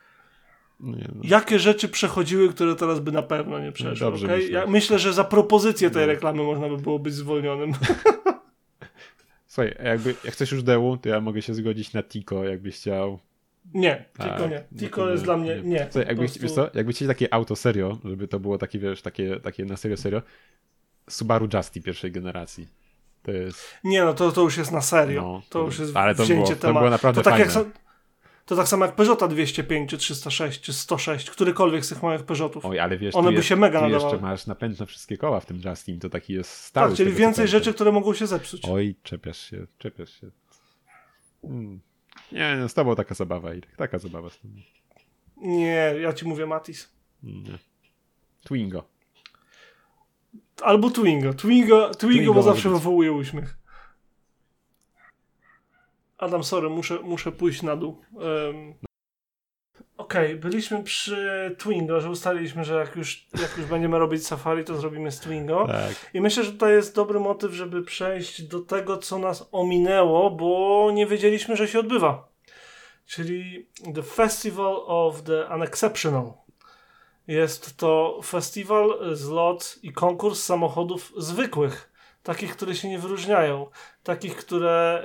[SPEAKER 2] nie, no. Jakie rzeczy przechodziły, które teraz by na pewno nie przeszły? Dobrze okay? myślę. Ja myślę, że za propozycję tej reklamy można by było być zwolnionym.
[SPEAKER 1] Słuchaj, jakby, jak chcesz już dełu, to ja mogę się zgodzić na Tico, jakbyś chciał.
[SPEAKER 2] Nie, Tico nie. No Tico jest dla mnie nie.
[SPEAKER 1] Słuchaj, jakby, prostu... wiesz co, jakby chcieli takie auto serio, żeby to było takie, wiesz, takie, takie na serio serio, Subaru Justy pierwszej generacji. Jest...
[SPEAKER 2] Nie, no to, to już jest na serio. No, to, to, już jest ale
[SPEAKER 1] to
[SPEAKER 2] wzięcie
[SPEAKER 1] było, tematu. To było naprawdę to tak fajne. Jak
[SPEAKER 2] to tak samo jak Peugeota 205, czy 306, czy 106, którykolwiek z tych małych Peugeotów.
[SPEAKER 1] Oj, ale wiesz,
[SPEAKER 2] One by
[SPEAKER 1] jest,
[SPEAKER 2] się mega nadawały.
[SPEAKER 1] jeszcze masz napęd na wszystkie koła w tym Justin, to taki jest stały.
[SPEAKER 2] Tak, czyli więcej rzeczy, które mogą się zepsuć.
[SPEAKER 1] Oj, czepiasz się, czepiasz się. Hmm. Nie, no, z tobą taka zabawa, i taka zabawa z tobą.
[SPEAKER 2] Nie, ja ci mówię Matis.
[SPEAKER 1] Nie. Twingo.
[SPEAKER 2] Albo Twingo. Twingo, Twingo, Twingo bo zawsze wywołuje uśmiech. Adam, sorry, muszę, muszę pójść na dół. Um, Okej, okay, byliśmy przy Twingo, że ustaliliśmy, że jak już, jak już będziemy robić safari, to zrobimy z Twingo.
[SPEAKER 1] Tak.
[SPEAKER 2] I myślę, że tutaj jest dobry motyw, żeby przejść do tego, co nas ominęło, bo nie wiedzieliśmy, że się odbywa. Czyli The Festival of the Unexceptional. Jest to festiwal, zlot i konkurs samochodów zwykłych takich, które się nie wyróżniają, takich, które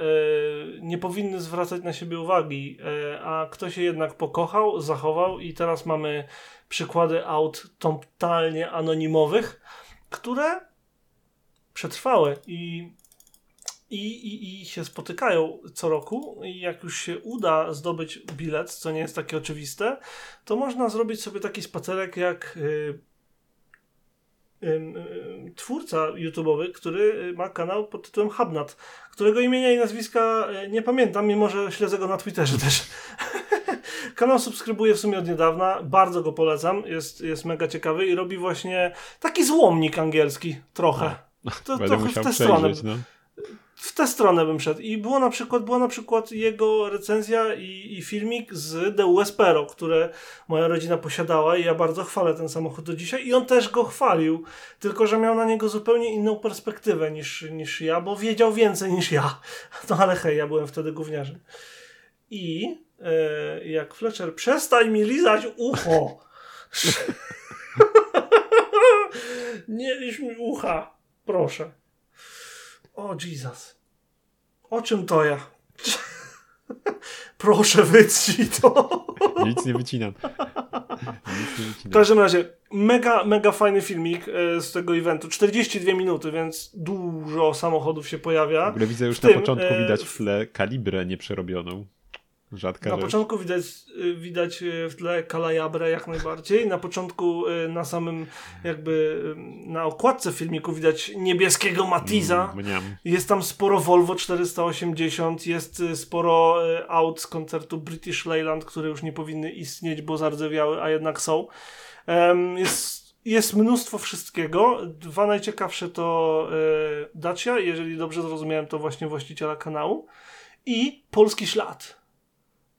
[SPEAKER 2] y, nie powinny zwracać na siebie uwagi, y, a kto się jednak pokochał, zachował i teraz mamy przykłady aut totalnie anonimowych, które przetrwały i, i, i, i się spotykają co roku. I jak już się uda zdobyć bilet, co nie jest takie oczywiste, to można zrobić sobie taki spacerek jak y, twórca YouTube'owy, który ma kanał pod tytułem Habnat, którego imienia i nazwiska e, nie pamiętam, mimo że śledzę go na Twitterze też. kanał subskrybuję w sumie od niedawna, bardzo go polecam, jest, jest mega ciekawy i robi właśnie taki złomnik angielski, trochę.
[SPEAKER 1] To, trochę w tę stronę. No
[SPEAKER 2] w tę stronę bym szedł. I było na przykład, była na przykład jego recenzja i, i filmik z The Wespero, które moja rodzina posiadała i ja bardzo chwalę ten samochód do dzisiaj. I on też go chwalił, tylko że miał na niego zupełnie inną perspektywę niż, niż ja, bo wiedział więcej niż ja. No ale hej, ja byłem wtedy gówniarzem. I e, jak Fletcher, przestań mi lizać ucho! Nie lisz mi ucha, proszę. O, Jesus. O czym to ja? Proszę wytnij to.
[SPEAKER 1] Nic nie wycinam.
[SPEAKER 2] Nic nie wycinam. W każdym razie, mega, mega fajny filmik e, z tego eventu. 42 minuty, więc dużo samochodów się pojawia.
[SPEAKER 1] W ogóle widzę już na początku e, widać w tle kalibrę nieprzerobioną. Rzadka
[SPEAKER 2] na
[SPEAKER 1] rzecz.
[SPEAKER 2] początku widać, y, widać y, w tle Kalajabrę jak najbardziej. Na początku y, na samym jakby na okładce filmiku widać niebieskiego Matiza. Mm, jest tam sporo Volvo 480, jest sporo aut z koncertu British Leyland, które już nie powinny istnieć, bo zardzewiały, a jednak są. Jest jest mnóstwo wszystkiego. Dwa najciekawsze to Dacia, jeżeli dobrze zrozumiałem, to właśnie właściciela kanału. I Polski Ślad.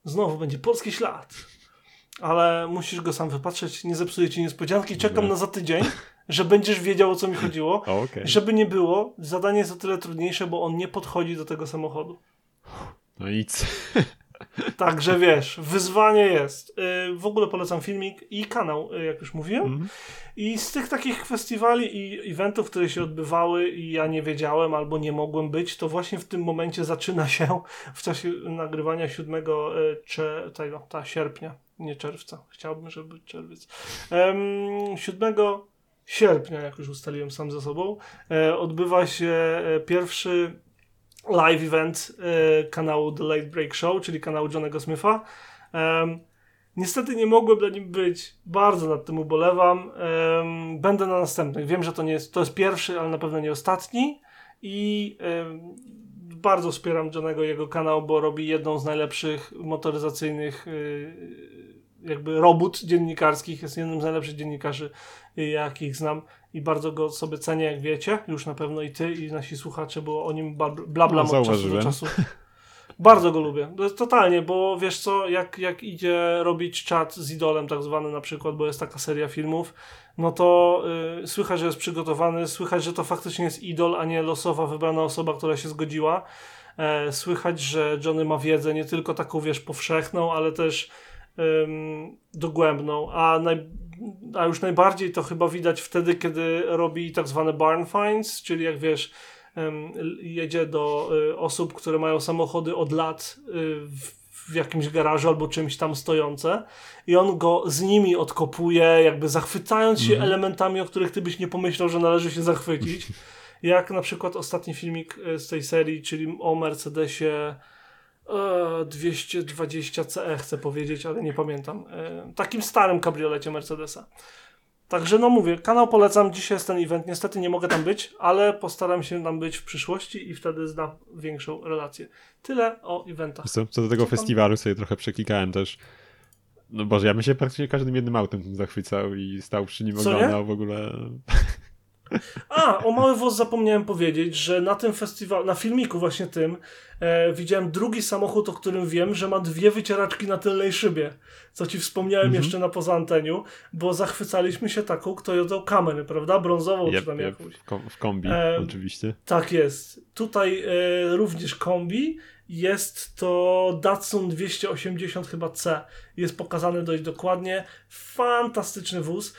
[SPEAKER 2] Znowu będzie polski ślad. Ale musisz go sam wypatrzeć, nie zepsuję ci niespodzianki. Czekam na za tydzień, że będziesz wiedział o co mi chodziło.
[SPEAKER 1] Okay.
[SPEAKER 2] Żeby nie było, zadanie jest o tyle trudniejsze, bo on nie podchodzi do tego samochodu.
[SPEAKER 1] No nic.
[SPEAKER 2] Także wiesz, wyzwanie jest. Y, w ogóle polecam filmik i kanał, y, jak już mówiłem. Mm. I z tych takich festiwali i eventów, które się odbywały i ja nie wiedziałem albo nie mogłem być, to właśnie w tym momencie zaczyna się w czasie nagrywania 7 y, cze, tego, ta sierpnia, nie czerwca. Chciałbym, żeby był czerwiec. Um, 7 sierpnia, jak już ustaliłem sam ze sobą, odbywa się pierwszy live event e, kanału The Late Break Show, czyli kanału Johnego Smitha. Niestety nie mogłem na nim być. Bardzo nad tym ubolewam. Będę na następnych. Wiem, że to nie jest, to jest pierwszy, ale na pewno nie ostatni. I bardzo wspieram Johnego jego kanał, bo robi jedną z najlepszych motoryzacyjnych y, jakby robót dziennikarskich. Jest jednym z najlepszych dziennikarzy, jakich znam i bardzo go sobie cenię, jak wiecie. Już na pewno i ty, i nasi słuchacze, bo o nim bla bla no, od czasu do czasu. Bardzo go lubię. Totalnie, bo wiesz co, jak, jak idzie robić czat z idolem tak zwany na przykład, bo jest taka seria filmów, no to yy, słychać, że jest przygotowany, słychać, że to faktycznie jest idol, a nie losowa wybrana osoba, która się zgodziła. E, słychać, że Johnny ma wiedzę nie tylko taką, wiesz, powszechną, ale też ym, dogłębną, a, naj, a już najbardziej to chyba widać wtedy, kiedy robi tak zwane barn finds, czyli jak wiesz, jedzie do y, osób, które mają samochody od lat y, w, w jakimś garażu albo czymś tam stojące i on go z nimi odkopuje, jakby zachwycając się mm. elementami, o których ty byś nie pomyślał, że należy się zachwycić. Jak na przykład ostatni filmik y, z tej serii, czyli o Mercedesie 220 CE chcę powiedzieć, ale nie pamiętam. Takim starym kabriolecie Mercedesa. Także no mówię, kanał polecam, dzisiaj jest ten event, niestety nie mogę tam być, ale postaram się tam być w przyszłości i wtedy znam większą relację. Tyle o eventach.
[SPEAKER 1] Co, co do tego Co festiwalu sobie trochę przeklikałem też. No Boże, ja bym się praktycznie każdym jednym autem zachwycał i stał przy nim oglądał w ogóle.
[SPEAKER 2] A, o Mały Woz zapomniałem powiedzieć, że na tym festiwalu, na filmiku właśnie tym, e, widziałem drugi samochód, o którym wiem, że ma dwie wycieraczki na tylnej szybie. Co ci wspomniałem mhm. jeszcze na poza anteniu, bo zachwycaliśmy się taką Toyotą Camry, prawda? Brązową yep, czy tam yep. jakąś.
[SPEAKER 1] W kombi, e, oczywiście.
[SPEAKER 2] Tak jest. Tutaj e, również kombi. Jest to Datsun 280 chyba C. Jest pokazany dość dokładnie. Fantastyczny wóz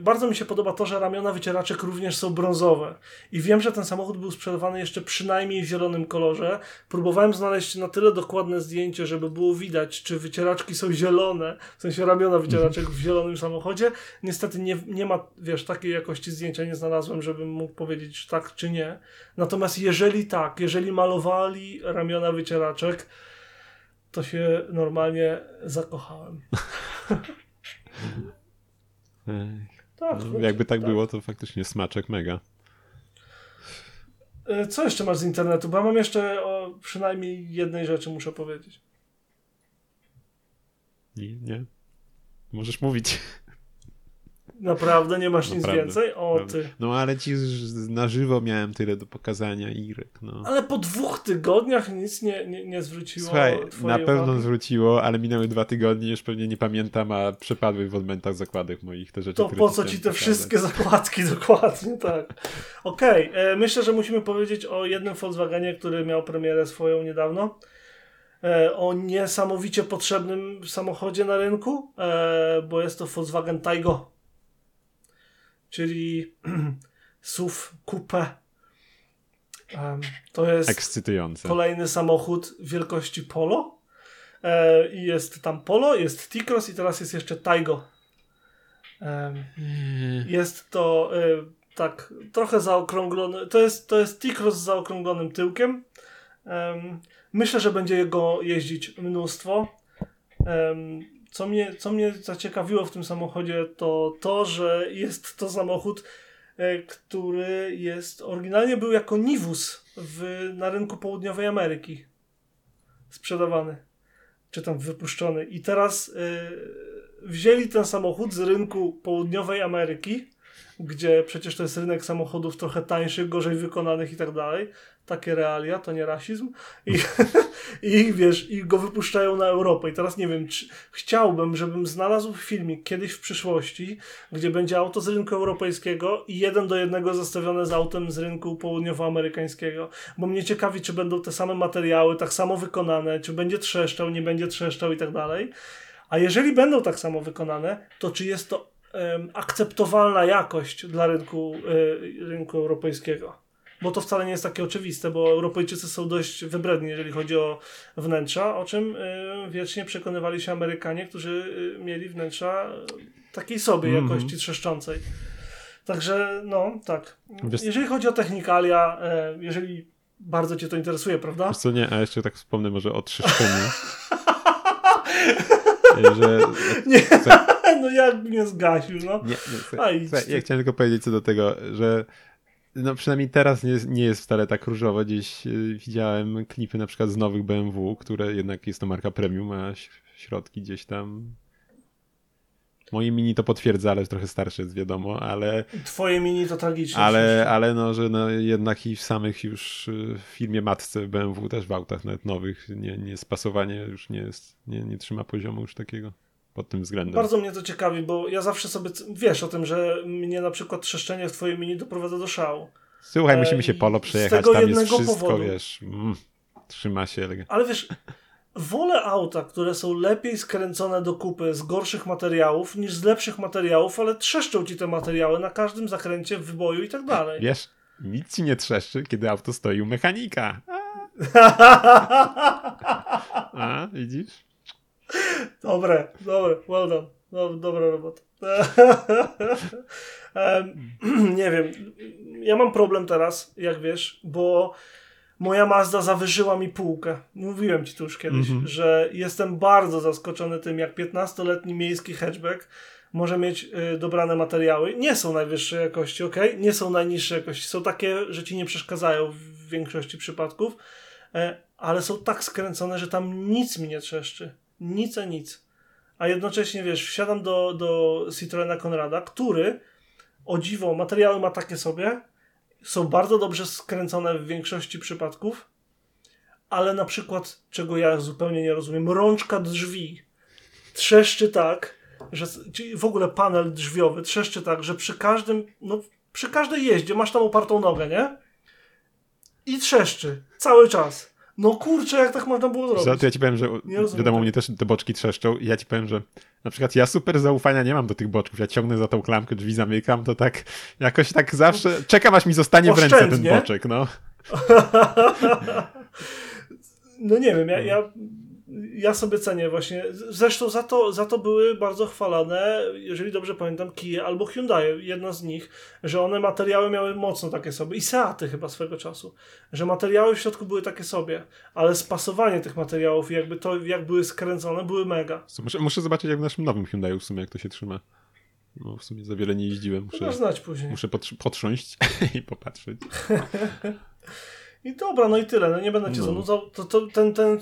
[SPEAKER 2] bardzo mi się podoba to, że ramiona wycieraczek również są brązowe. I wiem, że ten samochód był sprzedawany jeszcze przynajmniej w zielonym kolorze. Próbowałem znaleźć na tyle dokładne zdjęcie, żeby było widać, czy wycieraczki są zielone, w sensie ramiona wycieraczek w zielonym samochodzie. Niestety nie, nie ma, wiesz, takiej jakości zdjęcia nie znalazłem, żebym mógł powiedzieć tak czy nie. Natomiast jeżeli tak, jeżeli malowali ramiona wycieraczek, to się normalnie zakochałem.
[SPEAKER 1] Tak, no, jakby tak, tak, było, to faktycznie smaczek mega.
[SPEAKER 2] E, co jeszcze masz z internetu? Bo ja mam jeszcze o przynajmniej jednej rzeczy muszę powiedzieć.
[SPEAKER 1] Nie, nie. Możesz mówić.
[SPEAKER 2] Naprawdę nie masz Naprawdę. nic więcej? O ty.
[SPEAKER 1] No ale ci na żywo miałem tyle do pokazania Irek. No.
[SPEAKER 2] Ale po dwóch tygodniach nic nie, nie, nie zwróciło.
[SPEAKER 1] Słuchaj, na pewno uwagi. zwróciło, ale minęły dwa tygodnie, już pewnie nie pamiętam, a przepadły w odmętach zakładek moich te rzeczy.
[SPEAKER 2] To po co ci te pokazać. wszystkie zakładki dokładnie, tak. Okej, okay. E, myślę, że musimy powiedzieć o jednym Volkswagenie, który miał premierę swoją niedawno e, o niesamowicie potrzebnym samochodzie na rynku, e, bo jest to Volkswagen Taigo czyli SUV Coupe. Um, to jest
[SPEAKER 1] Ekscytujące.
[SPEAKER 2] kolejny samochód wielkości Polo. E, I jest tam Polo, jest T-Cross i teraz jest jeszcze Taigo. Jest to e, tak trochę zaokrąglony. To jest, to jest T-Cross z zaokrąglonym tyłkiem. Myślę, że będzie jego jeździć mnóstwo. Co mnie, co mnie zaciekawiło w tym samochodzie, to to, że jest to samochód, e, który jest oryginalnie był jako Nivus w, na rynku południowej Ameryki sprzedawany, czy tam wypuszczony. I teraz y, wzięli ten samochód z rynku południowej Ameryki, gdzie przecież to jest rynek samochodów trochę tańszych, gorzej wykonanych i tak dalej, takie realia, to nie rasizm. I, i wiesz, i go wypuszczają na Europę. I teraz nie wiem, czy chciałbym, żebym znalazł filmik kiedyś w przyszłości, gdzie będzie auto z rynku europejskiego i jeden do jednego zestawione z autem z rynku południowoamerykańskiego. Bo mnie ciekawi, czy będą te same materiały, tak samo wykonane, czy będzie trzeszczał, nie będzie trzeszczał i tak dalej. A jeżeli będą tak samo wykonane, to czy jest to akceptowalna jakość dla rynku, y, rynku europejskiego? bo to wcale nie jest takie oczywiste, bo Europejczycy są dość wybredni, jeżeli chodzi o wnętrza, o czym y, wiecznie przekonywali się Amerykanie, którzy y, mieli wnętrza takiej sobie mm -hmm. jakości trzeszczącej. Także no, tak. Jeżeli chodzi o technikalia, jeżeli bardzo cię to interesuje, prawda?
[SPEAKER 1] Wiesz co, nie, a jeszcze tak wspomnę może o trzeszczeniu. że...
[SPEAKER 2] Nie, no jak mnie zgasił, no. Nie,
[SPEAKER 1] nie, A, ja chciałem tylko powiedzieć co do tego, że no przynajmniej teraz nie, nie jest wcale tak różowo. Gdzieś y, widziałem klipy na przykład z nowych BMW, które jednak jest to marka premium, a środki gdzieś tam. Moje mini to potwierdza, ale trochę starsze jest wiadomo, ale...
[SPEAKER 2] Twoje mini to tragiczne.
[SPEAKER 1] Ale, ale no, że no jednak i w samych już y, w firmie matce BMW, też w autach nawet nowych, nie, nie spasowanie już nie jest, nie, nie trzyma poziomu już takiego pod tym względem.
[SPEAKER 2] Bardzo mnie to ciekawi, bo ja zawsze sobie wiesz o tym, że mnie na przykład trzeszczenie w twojej mini doprowadza do szału.
[SPEAKER 1] Słuchaj, musimy e, się polo przejechać, tam jest wszystko, powodu. wiesz, mm, trzyma się.
[SPEAKER 2] Ale wiesz, wolę auta, które są lepiej skręcone do kupy z gorszych materiałów niż z lepszych materiałów, ale trzeszczą ci te materiały na każdym zakręcie, w wyboju i tak dalej.
[SPEAKER 1] Wiesz, nic ci nie trzeszczy, kiedy auto stoi u mechanika. A, widzisz?
[SPEAKER 2] Dobre, dobre, well done. No, dobra robota. nie wiem. Ja mam problem teraz, jak wiesz, bo moja Mazda zawyżyła mi półkę. Mówiłem ci tu już kiedyś, mm -hmm. że jestem bardzo zaskoczony tym, jak 15-letni miejski hatchback może mieć y, dobrane materiały. Nie są najwyższej jakości, ok? Nie są najniższej jakości. Są takie, że ci nie przeszkadzają w większości przypadków, y, ale są tak skręcone, że tam nic mi nie trzeszczy nic a nic. A jednocześnie, wiesz, wsiadam do, do Citroena Konrada, który, o dziwo, materiały ma takie sobie, są bardzo dobrze skręcone w większości przypadków, ale na przykład, czego ja zupełnie nie rozumiem, rączka drzwi trzeszczy tak, że w ogóle panel drzwiowy trzeszczy tak, że przy każdym, no przy każdej jeździe masz tam opartą nogę, nie? I trzeszczy cały czas. No kurczę, jak tak można było zrobić?
[SPEAKER 1] To ja ci powiem, że wiadomo, mnie też te boczki trzeszczą i ja ci powiem, że na przykład ja super zaufania nie mam do tych boczków. Ja ciągnę za tą klamkę, drzwi zamykam, to tak jakoś tak zawsze czekam, aż mi zostanie w ręce ten boczek, no.
[SPEAKER 2] no nie wiem, ja, ja ja sobie cenię właśnie. Zresztą za to, za to były bardzo chwalane, jeżeli dobrze pamiętam, Kia albo Hyundai, jedna z nich, że one materiały miały mocno takie sobie. I Seaty chyba swego czasu. Że materiały w środku były takie sobie, ale spasowanie tych materiałów i jakby to, jak były skręcone, były mega.
[SPEAKER 1] Muszę, muszę zobaczyć jak w naszym nowym Hyundai w sumie, jak to się trzyma. No w sumie za wiele nie jeździłem.
[SPEAKER 2] Muszę, znać później.
[SPEAKER 1] Muszę potrząść i popatrzeć.
[SPEAKER 2] I dobra, no i tyle, no nie będę cię no. zanudzał. To, to, ten, ten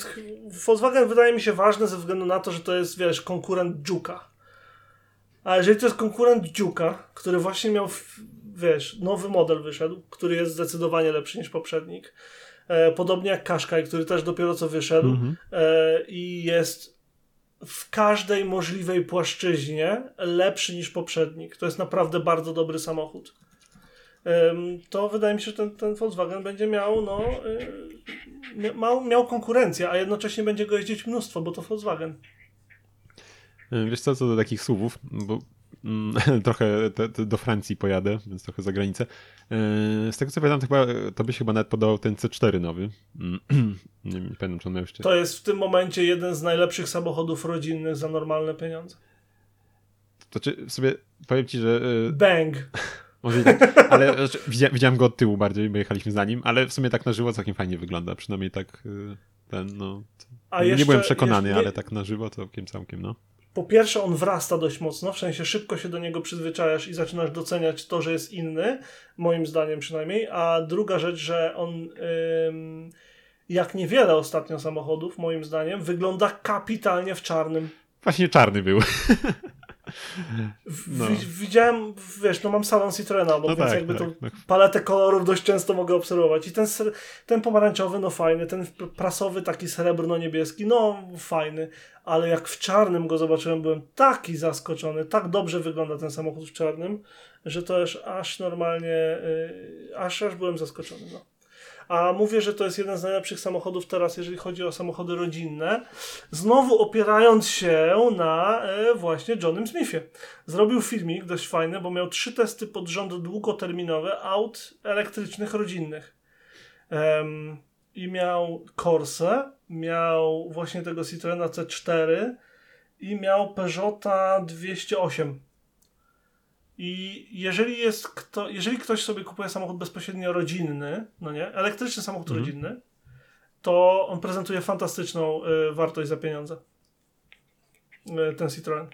[SPEAKER 2] Volkswagen wydaje mi się ważny ze względu na to, że to jest, wiesz, konkurent Dziuka. A jeżeli to jest konkurent Dziuka, który właśnie miał, wiesz, nowy model wyszedł, który jest zdecydowanie lepszy niż poprzednik, e, podobnie jak Qashqai, który też dopiero co wyszedł mhm. e, i jest w każdej możliwej płaszczyźnie lepszy niż poprzednik. To jest naprawdę bardzo dobry samochód to wydaje mi się, że ten, ten Volkswagen będzie miał, no, y, miał, miał konkurencję, a jednocześnie będzie go jeździć mnóstwo, bo to Volkswagen.
[SPEAKER 1] Wiesz co, co do takich słów, bo Mm, trochę te, te do Francji pojadę, więc trochę za granicę. E, z tego co pamiętam, to, chyba, to byś chyba nawet podał ten C4 nowy. Mm, nie, nie pamiętam, czy on miał jeszcze.
[SPEAKER 2] To jest w tym momencie jeden z najlepszych samochodów rodzinnych za normalne pieniądze.
[SPEAKER 1] To czy sobie powiem ci, że.
[SPEAKER 2] Bang!
[SPEAKER 1] Może tak, ale znaczy, widziałem, go od tyłu bardziej, bo jechaliśmy za nim, ale w sumie tak na żywo całkiem fajnie wygląda. Przynajmniej tak ten, no. A nie jeszcze, byłem przekonany, jeszcze, ale tak na żywo całkiem, całkiem, no
[SPEAKER 2] po pierwsze on wrasta dość mocno, w sensie szybko się do niego przyzwyczajasz i zaczynasz doceniać to, że jest inny, moim zdaniem przynajmniej, a druga rzecz, że on ym, jak niewiele ostatnio samochodów, moim zdaniem, wygląda kapitalnie w czarnym.
[SPEAKER 1] Właśnie czarny był.
[SPEAKER 2] No. Widziałem, wiesz, no mam salon Citroena obok, no więc tak, jakby tak, tą tak. paletę kolorów dość często mogę obserwować. I ten, ten pomarańczowy, no fajny, ten prasowy, taki srebrno-niebieski, no fajny, ale jak w czarnym go zobaczyłem, byłem taki zaskoczony, tak dobrze wygląda ten samochód w czarnym, że to aż, aż normalnie, yy, aż, aż byłem zaskoczony, no. A mówię, że to jest jeden z najlepszych samochodów teraz, jeżeli chodzi o samochody rodzinne. Znowu opierając się na e, właśnie Johnem Smithie. Zrobił filmik dość fajny, bo miał trzy testy pod rząd długoterminowe aut elektrycznych rodzinnych. I miał Corse, miał właśnie tego Citroena C4 i miał Peugeota 208. I jeżeli jest kto, jeżeli ktoś sobie kupuje samochód bezpośrednio rodzinny, no nie, elektryczny samochód mhm. rodzinny, to on prezentuje fantastyczną y, wartość za pieniądze. Y, ten Citroen.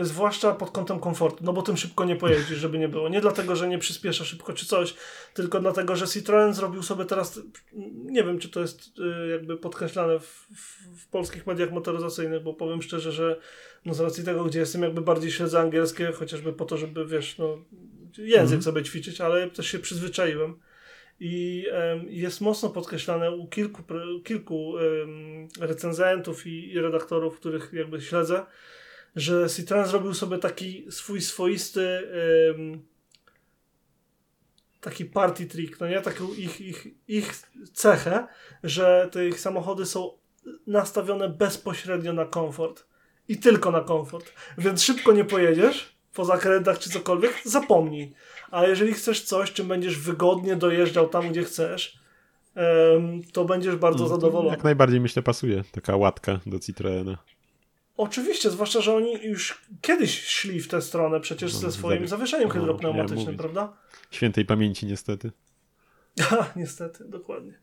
[SPEAKER 2] Zwłaszcza pod kątem komfortu, no bo tym szybko nie pojeździsz, żeby nie było. Nie dlatego, że nie przyspiesza szybko czy coś, tylko dlatego, że Citroen zrobił sobie teraz, nie wiem czy to jest y, jakby podkreślane w, w, w, polskich mediach motoryzacyjnych, bo powiem szczerze, że no z racji tego, gdzie jestem, jakby bardziej śledzę angielskie, chociażby po to, żeby wiesz, no język mhm. sobie ćwiczyć, ale też się przyzwyczaiłem. I um, jest mocno podkreślane u kilku, kilku um, recenzentów i, i redaktorów, których jakby śledzę, że Citroen zrobił sobie taki swój swoisty um, taki party trick, no nie? Taką ich, ich, ich cechę, że te ich samochody są nastawione bezpośrednio na komfort. I tylko na komfort. Więc szybko nie pojedziesz, po zakrętach czy cokolwiek, zapomnij. A jeżeli chcesz coś, czym będziesz wygodnie dojeżdżał tam, gdzie chcesz, to będziesz bardzo no, zadowolony.
[SPEAKER 1] Jak najbardziej myślę pasuje taka łatka do Citroena.
[SPEAKER 2] Oczywiście, zwłaszcza, że oni już kiedyś szli w tę stronę przecież ze swoim zawieszeniem no, hydropneumatycznym, prawda?
[SPEAKER 1] Świętej pamięci niestety.
[SPEAKER 2] Niestety, dokładnie.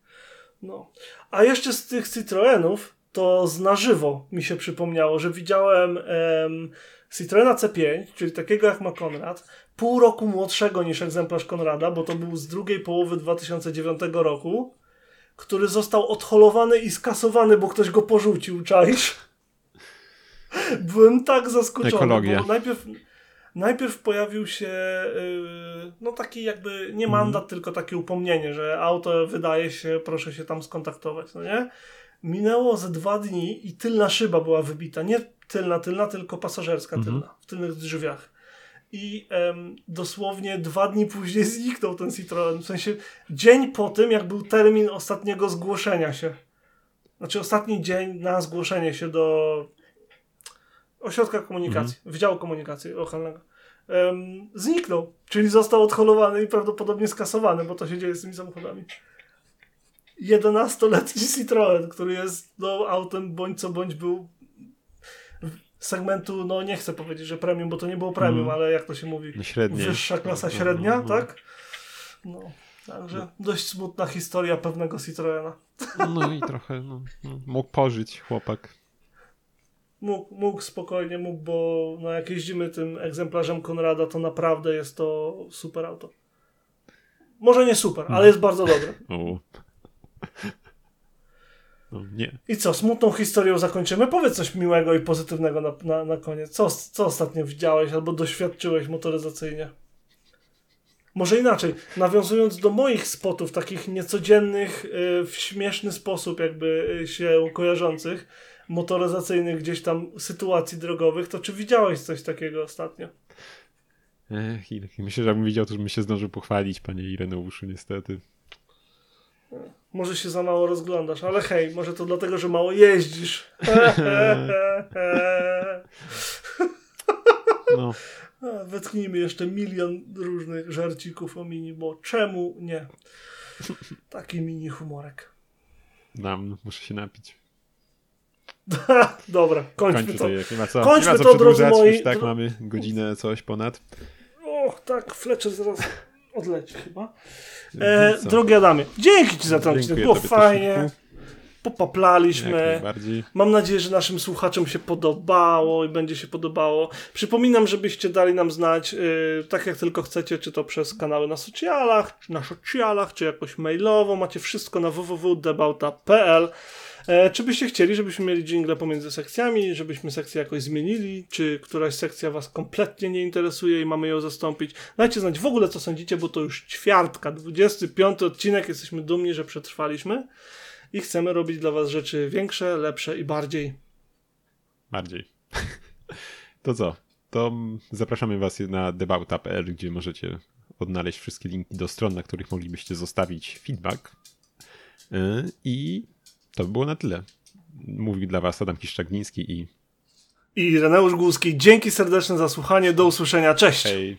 [SPEAKER 2] No. A jeszcze z tych Citroenów, to z na żywo mi się przypomniało, że widziałem um, Citroena C5, czyli takiego jak ma Konrad, pół roku młodszego niż egzemplarz Konrada, bo to był z drugiej połowy 2009 roku, który został odholowany i skasowany, bo ktoś go porzucił, czaisz? Byłem tak zaskoczony, Ekologia. bo najpierw, najpierw pojawił się yy, no taki jakby nie mandat, mm. tylko takie upomnienie, że auto wydaje się, proszę się tam skontaktować, no nie? Minęło ze dwa dni i tylna szyba była wybita. Nie tylna, tylna, tylko pasażerska mhm. tylna, w tylnych drzwiach. I em, dosłownie dwa dni później zniknął ten Citroen. W sensie dzień po tym, jak był termin ostatniego zgłoszenia się. Znaczy ostatni dzień na zgłoszenie się do ośrodka komunikacji, mhm. Wydziału Komunikacji Lokalnego. Um, zniknął, czyli został odholowany i prawdopodobnie skasowany, bo to się dzieje z tymi samochodami. 11-letni Citroen, który jest no, autem bądź co bądź był segmentu, no nie chcę powiedzieć, że premium, bo to nie było premium, mm. ale jak to się mówi?
[SPEAKER 1] Średnie.
[SPEAKER 2] Wyższa klasa no, średnia, no, no, tak? No, także dość smutna historia pewnego Citroena.
[SPEAKER 1] No i trochę, no, no, mógł pożyć chłopak.
[SPEAKER 2] Mógł, mógł spokojnie, mógł, bo no, jak jeździmy tym egzemplarzem Konrada, to naprawdę jest to super auto. Może nie super, ale jest bardzo dobre.
[SPEAKER 1] No, nie.
[SPEAKER 2] I co, smutną historią zakończymy? Powiedz coś miłego i pozytywnego na, na, na koniec. Co, co ostatnio widziałeś albo doświadczyłeś motoryzacyjnie? Może inaczej, nawiązując do moich spotów, takich niecodziennych, y, w śmieszny sposób jakby y, się kojarzących, motoryzacyjnych gdzieś tam sytuacji drogowych, to czy widziałeś coś takiego ostatnio?
[SPEAKER 1] Ech, myślę, że jakbym widział, to bym się zdążył pochwalić, panie Ireneuszu, niestety.
[SPEAKER 2] Może się za mało rozglądasz, ale hej, może to dlatego, że mało jeździsz.
[SPEAKER 1] No.
[SPEAKER 2] Wetknijmy jeszcze milion różnych żarcików o mini, bo czemu nie? Taki mini humorek.
[SPEAKER 1] Dam, muszę się napić.
[SPEAKER 2] Dobra, kończmy
[SPEAKER 1] Kończmy
[SPEAKER 2] to.
[SPEAKER 1] to. Nie ma co,
[SPEAKER 2] Kończmy
[SPEAKER 1] nie ma co
[SPEAKER 2] to, drodzy moi.
[SPEAKER 1] Już tak mamy godzinę coś ponad.
[SPEAKER 2] O, tak, Fletcher zaraz odleci chyba. E,
[SPEAKER 1] Co?
[SPEAKER 2] drogi Adamie, dzięki Ci za ten odcinek, było fajnie,
[SPEAKER 1] też.
[SPEAKER 2] Popaplaliśmy. Mam nadzieję, że naszym słuchaczom się podobało i będzie się podobało. Przypominam, żebyście dali nam znać, yy, tak jak tylko chcecie, czy to przez kanały na socialach, czy na socialach, czy jakoś mailowo. Macie wszystko na www.debauta.pl. E, czy byście chcieli, żebyśmy mieli jingle pomiędzy sekcjami, żebyśmy sekcję jakoś zmienili, czy któraś sekcja was kompletnie nie interesuje i mamy ją zastąpić? Dajcie znać w ogóle, co sądzicie, bo to już ćwiartka, 25 odcinek, jesteśmy dumni, że przetrwaliśmy i chcemy robić dla was rzeczy większe, lepsze i bardziej.
[SPEAKER 1] Bardziej. To co? To zapraszamy Was na debauta.pl, gdzie możecie odnaleźć wszystkie linki do stron, na których moglibyście zostawić feedback. Yy, I to by było na tyle. Mówił dla Was Adam Kiszczagniński i
[SPEAKER 2] I Reneusz Głuski, dzięki serdeczne za słuchanie, do usłyszenia, cześć!
[SPEAKER 1] hej.